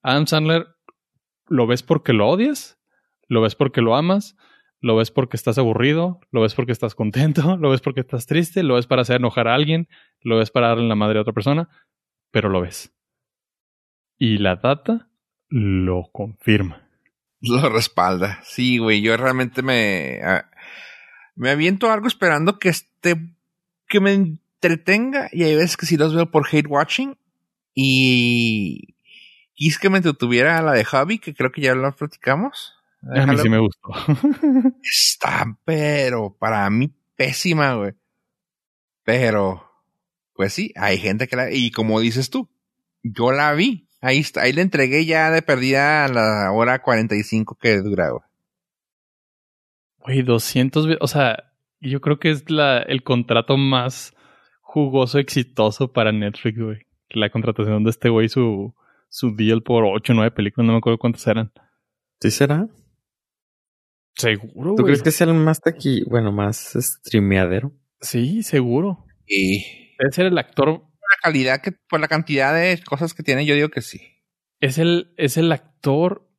Adam Sandler, ¿lo ves porque lo odias? ¿Lo ves porque lo amas? ¿Lo ves porque estás aburrido? ¿Lo ves porque estás contento? <laughs> ¿Lo ves porque estás triste? ¿Lo ves para hacer enojar a alguien? ¿Lo ves para darle la madre a otra persona? Pero lo ves. Y la data lo confirma. Lo respalda. Sí, güey. Yo realmente me. Me aviento algo esperando que esté. que me entretenga. Y hay veces que sí los veo por hate watching. Y. Quis que me entretuviera la de Javi, que creo que ya lo platicamos. A mí sí me gustó. <laughs> Está, pero para mí pésima, güey. Pero, pues sí, hay gente que la. Y como dices tú, yo la vi. Ahí está, ahí le entregué ya de perdida a la hora 45 que dura, güey. Güey, 200, o sea, yo creo que es la, el contrato más jugoso, exitoso para Netflix, güey. La contratación de este güey, su, su deal por 8 o 9 películas, no me acuerdo cuántas eran. ¿Sí será? Seguro, ¿Tú güey. crees que sea el más aquí, bueno, más streameadero? Sí, seguro. Y Debe ser el actor, la calidad que, por la cantidad de cosas que tiene, yo digo que sí. es el, es el actor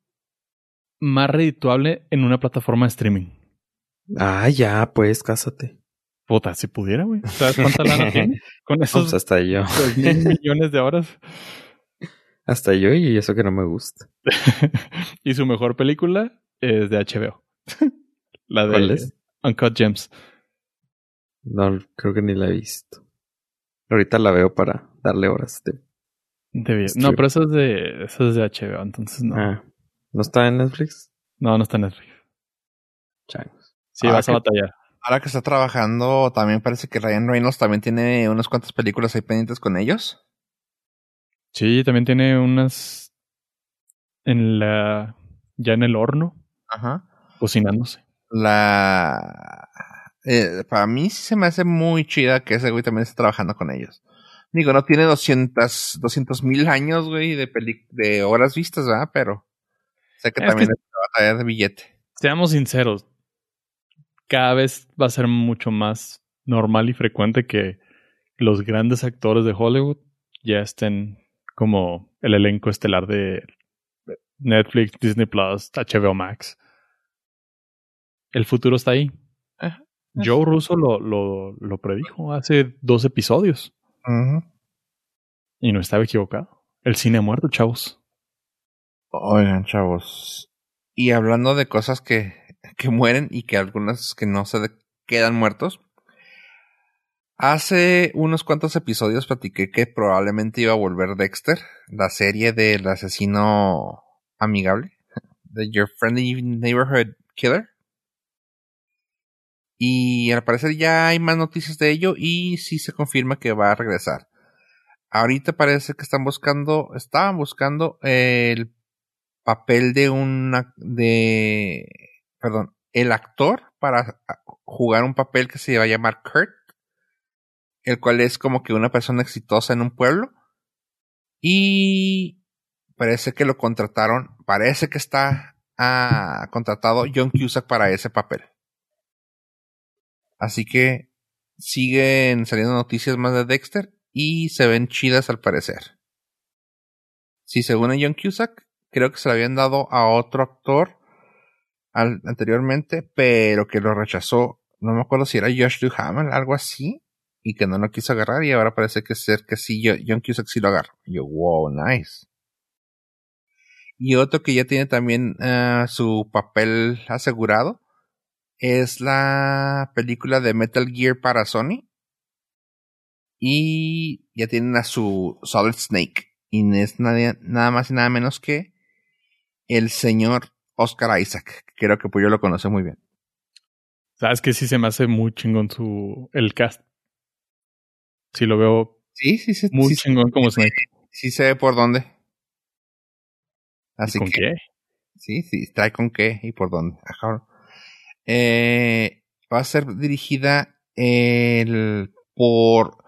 más redituable en una plataforma de streaming. Ah, ya, pues, cásate. Puta, si pudiera, güey. ¿Sabes cuánta lana <laughs> tiene? Con Pues esos hasta yo. mil millones de horas. <laughs> Hasta yo y eso que no me gusta. <laughs> y su mejor película es de HBO. la de ¿Cuál es? Uncut Gems. No, creo que ni la he visto. Ahorita la veo para darle horas de... De- no, pero eso es de, eso es de HBO, entonces no. Ah, ¿no está en Netflix? No, no está en Netflix. Changos. Sí, Ah, vas a qué- batallar. Ahora que está trabajando, también parece que Ryan Reynolds también tiene unas cuantas películas ahí pendientes con ellos. Sí, también tiene unas en la ya en el horno Ajá. cocinándose. La. Eh, para mí sí se me hace muy chida que ese güey también esté trabajando con ellos. Digo, no tiene 200 mil años, güey, de, peli de horas vistas, ¿verdad? Pero sé que Es también que- es una batalla de billete. Seamos sinceros, cada vez va a ser mucho más normal y frecuente que los grandes actores de Hollywood ya estén como el elenco estelar de Netflix, Disney Plus, HBO Max. El futuro está ahí. Ajá. Joe Russo lo, lo, lo predijo hace dos episodios y no estaba equivocado. El cine ha muerto, chavos. Oigan, chavos. Y hablando de cosas que, que mueren y que algunas que no se quedan muertos. Hace unos cuantos episodios platiqué que probablemente iba a volver Dexter, la serie del asesino amigable, <laughs> de Your Friendly Neighborhood Killer. Y al parecer ya hay más noticias de ello y sí se confirma que va a regresar. Ahorita parece que están buscando, estaban buscando el papel de una de perdón el actor para jugar un papel que se va a llamar Kurt el cual es como que una persona exitosa en un pueblo y parece que lo contrataron parece que está ah, contratado John Cusack para ese papel así que siguen saliendo noticias más de Dexter y se ven chidas al parecer si según a John Cusack creo que se lo habían dado a otro actor anteriormente, pero que lo rechazó. No me acuerdo si era Josh Duhamel, algo así, y que no lo quiso agarrar, y ahora parece que ser que sí, John Cusack sí lo agarra. Yo, wow, nice. Y otro que ya tiene también eh, su papel asegurado es la película de Metal Gear para Sony. Y ya tienen a su Solid Snake. Y no es nadie- nada más y nada menos que el señor Oscar Isaac. Creo que pues yo lo conoce muy bien. Sabes que sí se me hace muy chingón su el cast. Sí lo veo Sí, sí, sí. muy sí, chingón como Snake. sí sé por dónde. ¿Y ¿Con que, qué? sí, sí, trae con qué y por dónde. Ajá. Eh, va a ser dirigida por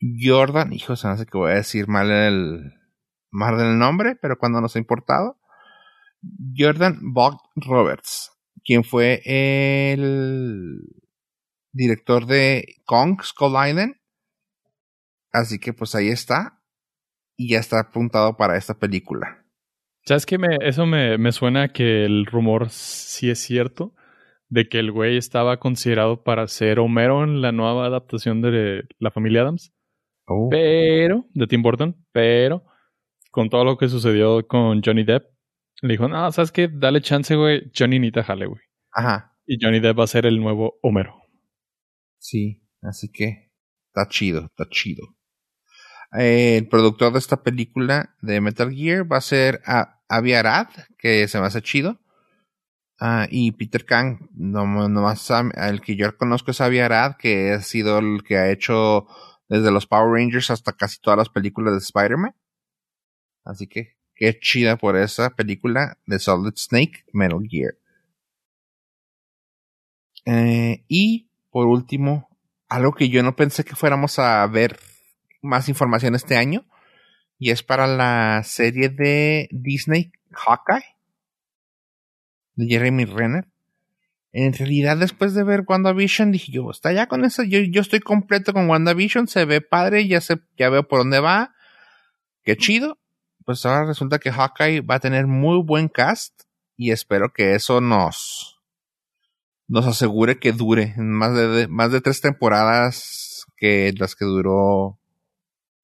Jordan. Hijo, se me hace que voy a decir mal el, mal el nombre, pero cuando nos ha importado. Jordan Bog Roberts, quien fue el director de Kong Skull Island. Así que pues ahí está. Y ya está apuntado para esta película. ¿Sabes qué? Me, eso me, me suena que el rumor sí es cierto de que el güey estaba considerado para ser Homero en la nueva adaptación de la familia Adams. Pero, de Tim Burton, pero con todo lo que sucedió con Johnny Depp, le dijo, no, ¿sabes qué? Dale chance, güey. Johnny Nita jale, güey. Ajá. Y Johnny Depp va a ser el nuevo Homero. Sí, así que está chido, está chido. Eh, el productor de esta película de Metal Gear va a ser a Avi Arad, que se me hace chido. Ah, y Peter Kang, no, no más el que yo conozco es Avi Arad, que ha sido el que ha hecho desde los Power Rangers hasta casi todas las películas de Spider-Man. Así que qué chida por esa película de Solid Snake Metal Gear. Eh, y por último, algo que yo no pensé que fuéramos a ver más información este año. Y es para la serie de Disney Hawkeye. De Jeremy Renner. En realidad, después de ver WandaVision, dije yo, está ya con eso. Yo, yo estoy completo con WandaVision. Se ve padre. Ya sé, ya veo por dónde va. Qué chido. Pues ahora resulta que Hawkeye va a tener muy buen cast. Y espero que eso nos, nos asegure que dure más de, más de tres temporadas que las que duró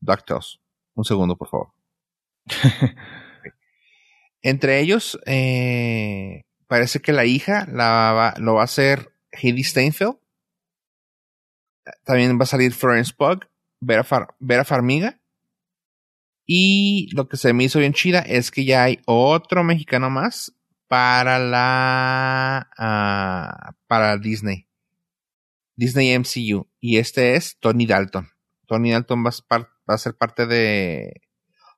DuckTales. Un segundo, por favor. <laughs> Entre ellos, eh, parece que la hija la va, lo va a hacer Heidi Steinfeld. También va a salir Florence Pugh, Vera, Far, Vera Farmiga. Y lo que se me hizo bien chida es que ya hay otro mexicano más para la uh, para Disney. Disney MCU. Y este es Tony Dalton. Tony Dalton va a, va a ser parte de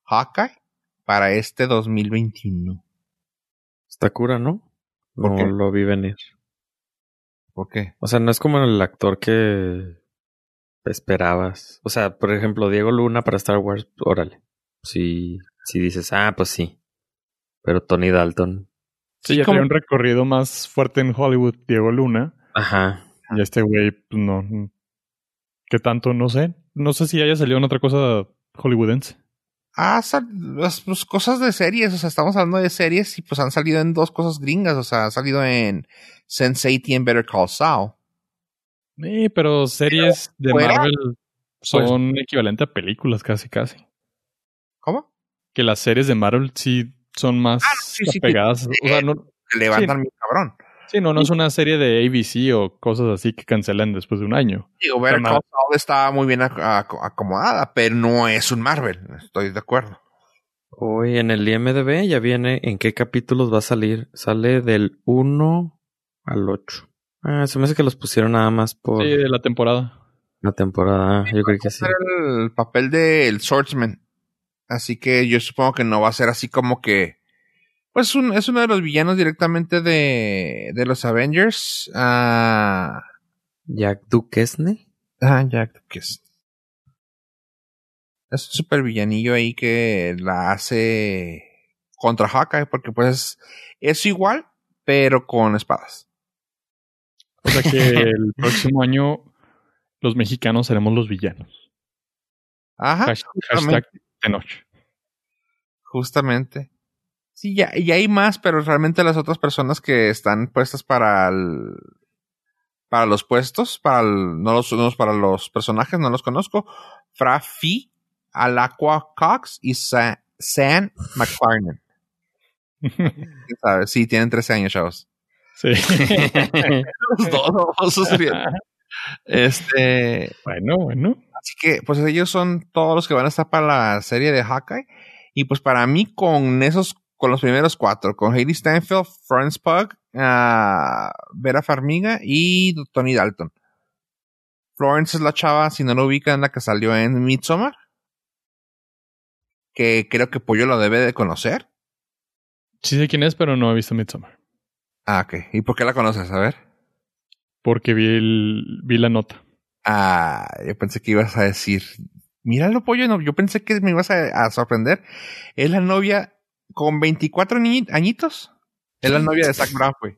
Hawkeye para este 2021. Está cura, ¿no? ¿Por no qué? lo vi venir. ¿Por qué? O sea, no es como el actor que esperabas. O sea, por ejemplo, Diego Luna para Star Wars, órale. Si, si dices, ah, pues sí. Pero Tony Dalton. Sí, ya traía un recorrido más fuerte en Hollywood, Diego Luna. Ajá. Y este güey, pues no. ¿Qué tanto? No sé. No sé si haya salido en otra cosa hollywoodense. Ah, las pues, cosas de series, o sea, estamos hablando de series y pues han salido en dos cosas gringas, o sea, ha salido en Sense8 y en Better Call Saul. Eh, pero series de Marvel son equivalente a películas casi, casi. ¿Cómo? Que las series de Marvel sí son más Ah, sí, sí, apegadas. O sea, no, Te levantan mi cabrón. Sí, no, no es una serie de ABC o cosas así que cancelan después de un año. Digo, Better Call Saul está muy bien ac- ac- acomodada, pero no es un Marvel, estoy de acuerdo. Hoy en el IMDB ya viene en qué capítulos va a salir. Sale del 1 al 8. Ah, se me hace que los pusieron nada más por Sí, de la temporada. la temporada. Yo creo que sí. Era el papel del Swordsman. Así que yo supongo que no va a ser así como que. Pues un- es uno de los villanos directamente de, de los Avengers. Ah, Jack Duquesne. ah, Jack Kiss. Es un super villanillo ahí que la hace contra Hawkeye, porque pues es igual, pero con espadas. O sea que <laughs> el próximo año los mexicanos seremos los villanos. Ajá. Hash- hashtag de noche. Justamente. Sí, ya, ya hay más, pero realmente las otras personas que están puestas para el, para los puestos, para el- no los, no, para los personajes, no los conozco. Frafi, Alaqua Cox y Sa- Sam McFarlane. <laughs> ¿Quién sabe? Sí, tienen 13 años, chavos. Sí. <laughs> Los dos, Este, bueno, bueno. Así que, pues ellos son todos los que van a estar para la serie de Hawkeye. Y pues para mí, con esos, con los primeros cuatro, con Hailey Steinfeld, Florence Pugh, ah, Vera Farmiga y Tony Dalton. Florence es la chava, si no lo ubican, la que salió en Midsommar. Que creo que Pollo lo debe de conocer. Sí sé quién es, pero no he visto Midsommar. Ah, ok. ¿Y por qué la conoces? A ver. Porque vi, el- vi la nota. Ah, yo pensé que ibas a decir, míralo, pollo, no, yo pensé que me ibas a, a sorprender. Es la novia con 24 ni- añitos. Es la novia de Zach Braff, güey.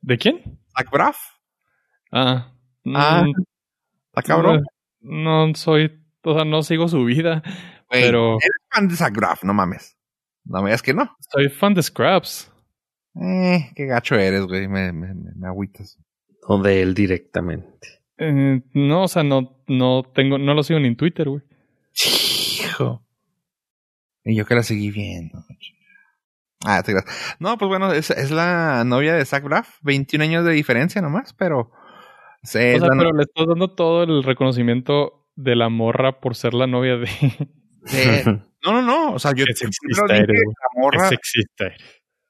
¿De quién? Zach Braff. Ah. Ah, mm, Está cabrón. No, no soy, o sea, no sigo su vida, Güey, pero Eres fan de Zach Braff, no mames. No me digas que no. soy fan de Scraps. Eh, qué gacho eres, güey. Me, me, me, me agüitas. O de él directamente. Eh, no, o sea, no, no tengo, no lo sigo ni en Twitter, güey. Y yo que la seguí viendo. Ah, te creas. No, pues bueno, es, es la novia de Zach Braff. 21 años de diferencia nomás, pero... O sea, no- pero le estás dando todo el reconocimiento de la morra por ser la novia de. <laughs> de- No, no, no. O sea, yo sexista dije eres, la morra.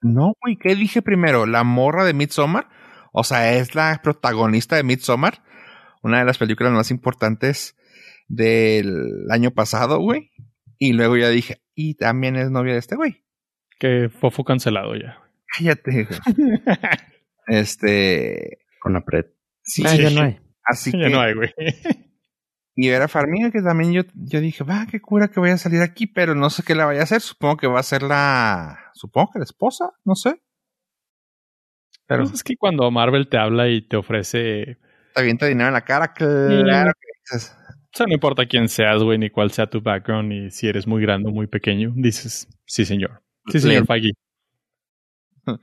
No, güey, ¿qué dije primero? La morra de Midsommar. O sea, es la protagonista de Midsommar. Una de las películas más importantes del año pasado, güey. Y luego ya dije, y también es novia de este güey. Que fofo cancelado ya. Cállate. <laughs> este. Con Apret. Sí, Ah, ya no hay. así Ya que no hay, güey. y era Farmiga que también yo, yo dije, va, qué cura que vaya a salir aquí, pero no sé qué le vaya a hacer. Supongo que va a ser la, supongo que la esposa, no sé. Pero Pues es que cuando Marvel te habla y te ofrece. te avienta dinero en la cara, claro que dices. O sea, no importa quién seas, güey, ni cuál sea tu background, ni si eres muy grande o muy pequeño, dices, sí, señor. Sí, señor Feige. <laughs>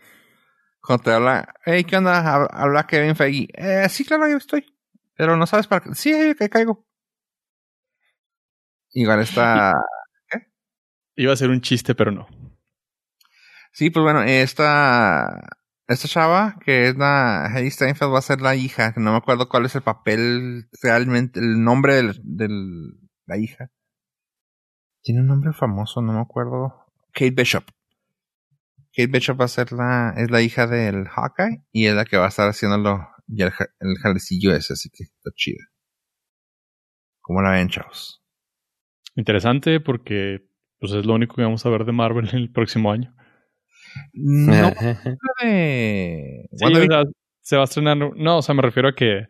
Cuando te habla, hey, ¿qué onda? Hab- Habla Kevin Feige. Eh, sí, claro, yo estoy. Pero no sabes para qué. Sí, que caigo. Igual está. <laughs> Iba a ser un chiste, pero no. Sí, pues bueno, esta. Esta chava, que es la Hedy Steinfeld, va a ser la hija. que No me acuerdo cuál es el papel realmente, el nombre del la hija. Tiene un nombre famoso, no me acuerdo. Kate Bishop. Kate Bishop va a ser la, es la hija del Hawkeye y es la que va a estar haciéndolo ya el, el jalecillo ese, así que está chida. ¿Cómo la ven, chavos? Interesante porque pues es lo único que vamos a ver de Marvel el próximo año. No, Ajá. de... Sí, WandaVision. o sea, se va a estrenar. No, o sea, me refiero a que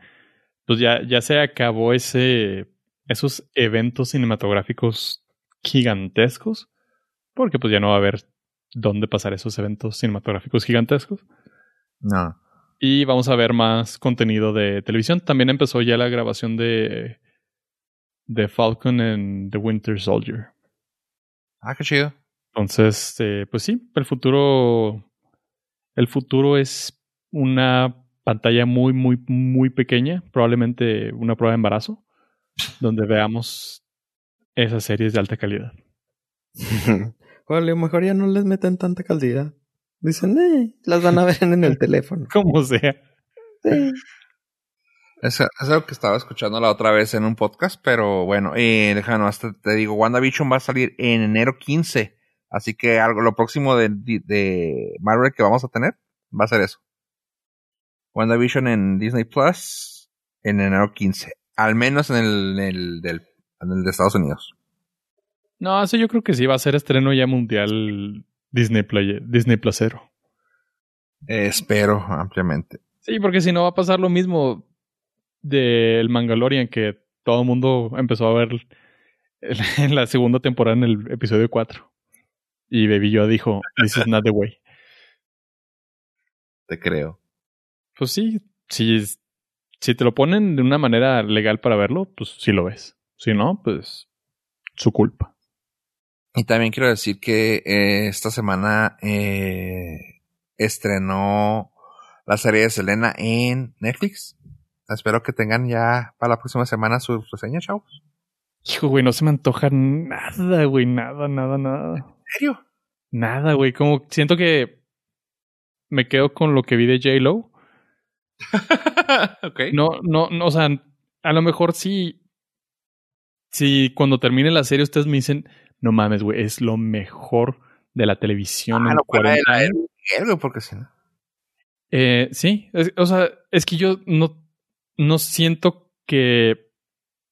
pues ya, ya se acabó ese esos eventos cinematográficos gigantescos. Porque pues ya no va a haber dónde pasar esos eventos cinematográficos gigantescos. No. Y vamos a ver más contenido de televisión. También empezó ya la grabación de, de Falcon and the Winter Soldier. Ah, qué chido. Entonces, eh, pues sí, el futuro. El futuro es una pantalla muy, muy, muy pequeña. Probablemente una prueba de embarazo. Donde veamos esas series de alta calidad. <laughs> O a lo mejor ya no les meten tanta calidad. Dicen, eh, las van a ver en el <laughs> teléfono. Como sea. Sí. Es, es algo que estaba escuchando la otra vez en un podcast, pero bueno, eh, déjame hasta te digo, WandaVision va a salir en enero 15. Así que algo, lo próximo de, de Marvel que vamos a tener va a ser eso. WandaVision en Disney Plus en enero 15. Al menos en el, en el, del, en el de Estados Unidos. No, eso yo creo que sí va a ser estreno ya mundial Disney Play, Disney Placero. Eh, espero ampliamente. Sí, porque si no va a pasar lo mismo del Mandalorian que todo el mundo empezó a ver <laughs> en la segunda temporada en el episodio 4. Y Baby Yoda dijo, this is not the way. <laughs> Te creo. Pues sí, si, si te lo ponen de una manera legal para verlo, pues sí lo ves. Si no, pues su culpa. Y también quiero decir que eh, esta semana eh, estrenó la serie de Selena en Netflix. Espero que tengan ya para la próxima semana su reseña, chavos. Hijo, güey, no se me antoja nada, güey, nada, nada, nada. ¿En serio? Nada, güey, como siento que me quedo con lo que vi de J-Lo. <laughs> ok. No, no, no, o sea, a lo mejor sí. Si cuando termine la serie ustedes me dicen, no mames, güey, es lo mejor de la televisión Ah, en no fuera de 40 la de años. Porque si no. Eh, sí, es- o sea, es que yo no, no siento que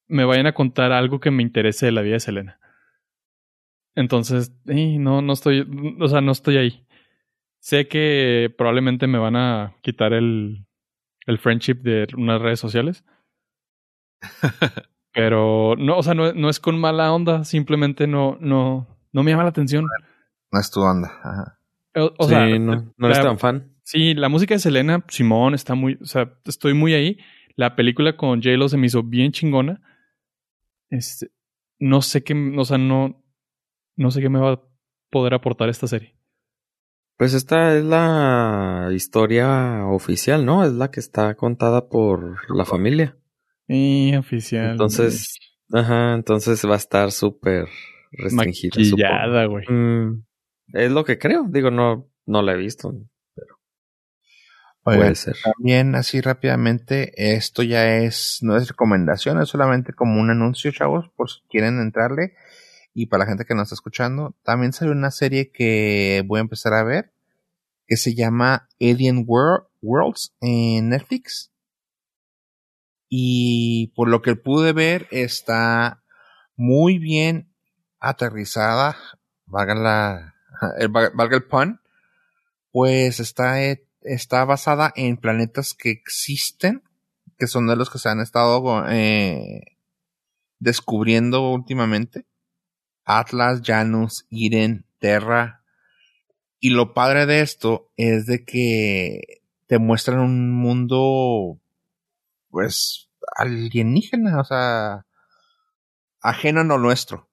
me vayan a contar algo que me interese de la vida de Selena. Entonces, eh, no, no estoy, o sea, no estoy ahí. Sé que probablemente me van a quitar el, el friendship de unas redes sociales. <laughs> Pero no, o sea, no, no es con mala onda, simplemente no, no, no me llama la atención. No es tu onda. Ajá. O, o sí, sea, no, no eres la- tan fan. Sí, la música de Selena, Simón, está muy, o sea, estoy muy ahí. La película con J-Lo se me hizo bien chingona. Este, no sé qué, o sea, no, no sé qué me va a poder aportar esta serie. Pues esta es la historia oficial, ¿no? Es la que está contada por la familia. Y oficial. Entonces, ajá, entonces va a estar súper restringida. maquillada, güey. Mm, es lo que creo. Digo, no, no la he visto. Oigan, Puede ser. también así rápidamente, esto ya es, no es recomendación, es solamente como un anuncio, chavos, por si quieren entrarle. Y para la gente que nos está escuchando, también salió una serie que voy a empezar a ver, que se llama Alien Wor- Worlds en Netflix. Y por lo que pude ver, está muy bien aterrizada, valga la, <laughs> el, valga el pun, pues está, eh, está basada en planetas que existen que son de los que se han estado eh, descubriendo últimamente. Atlas, Janus, Iren, Terra. Y lo padre de esto es de que te muestran un mundo, pues, alienígena, o sea, ajeno a lo nuestro.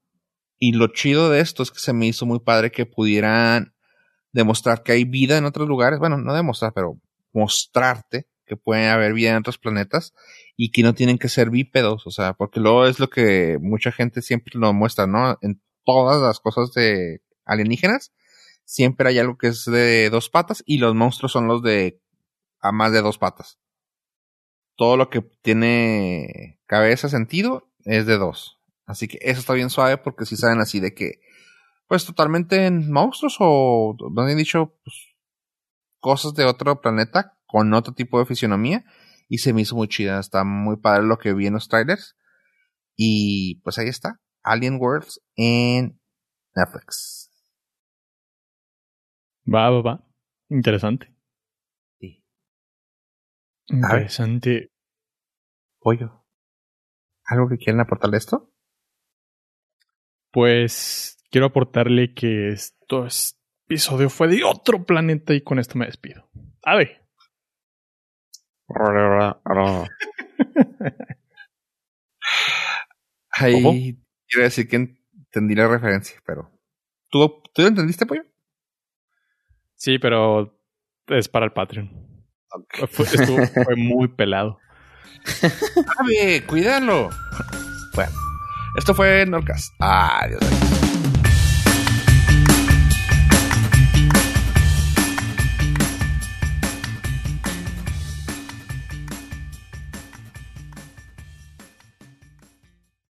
Y lo chido de esto es que se me hizo muy padre que pudieran demostrar que hay vida en otros lugares. Bueno, no demostrar, pero mostrarte que puede haber vida en otros planetas y que no tienen que ser bípedos, o sea, porque luego es lo que mucha gente siempre lo muestra, ¿no? En todas las cosas de alienígenas, siempre hay algo que es de dos patas y los monstruos son los de a más de dos patas. Todo lo que tiene cabeza, sentido, es de dos. Así que eso está bien suave porque si saben así de que, pues totalmente en monstruos o, no han dicho, pues, cosas de otro planeta con otro tipo de fisionomía y se me hizo muy chida. Está muy padre lo que vi en los trailers. Y pues ahí está. Alien Worlds en Netflix. Va, va, va. Interesante. Sí. Interesante. Pollo. ¿Algo que quieran aportarle esto? Pues quiero aportarle que esto este episodio fue de otro planeta y con esto me despido. A <laughs> Ahí quiero decir que entendí la referencia, pero. ¿Tú, ¿tú lo entendiste, pollo? Sí, pero es para el Patreon. Fue, estuvo, fue muy pelado. <laughs> ¡Sabe! ¡Cuídalo! Bueno, esto fue Norcas. Adiós.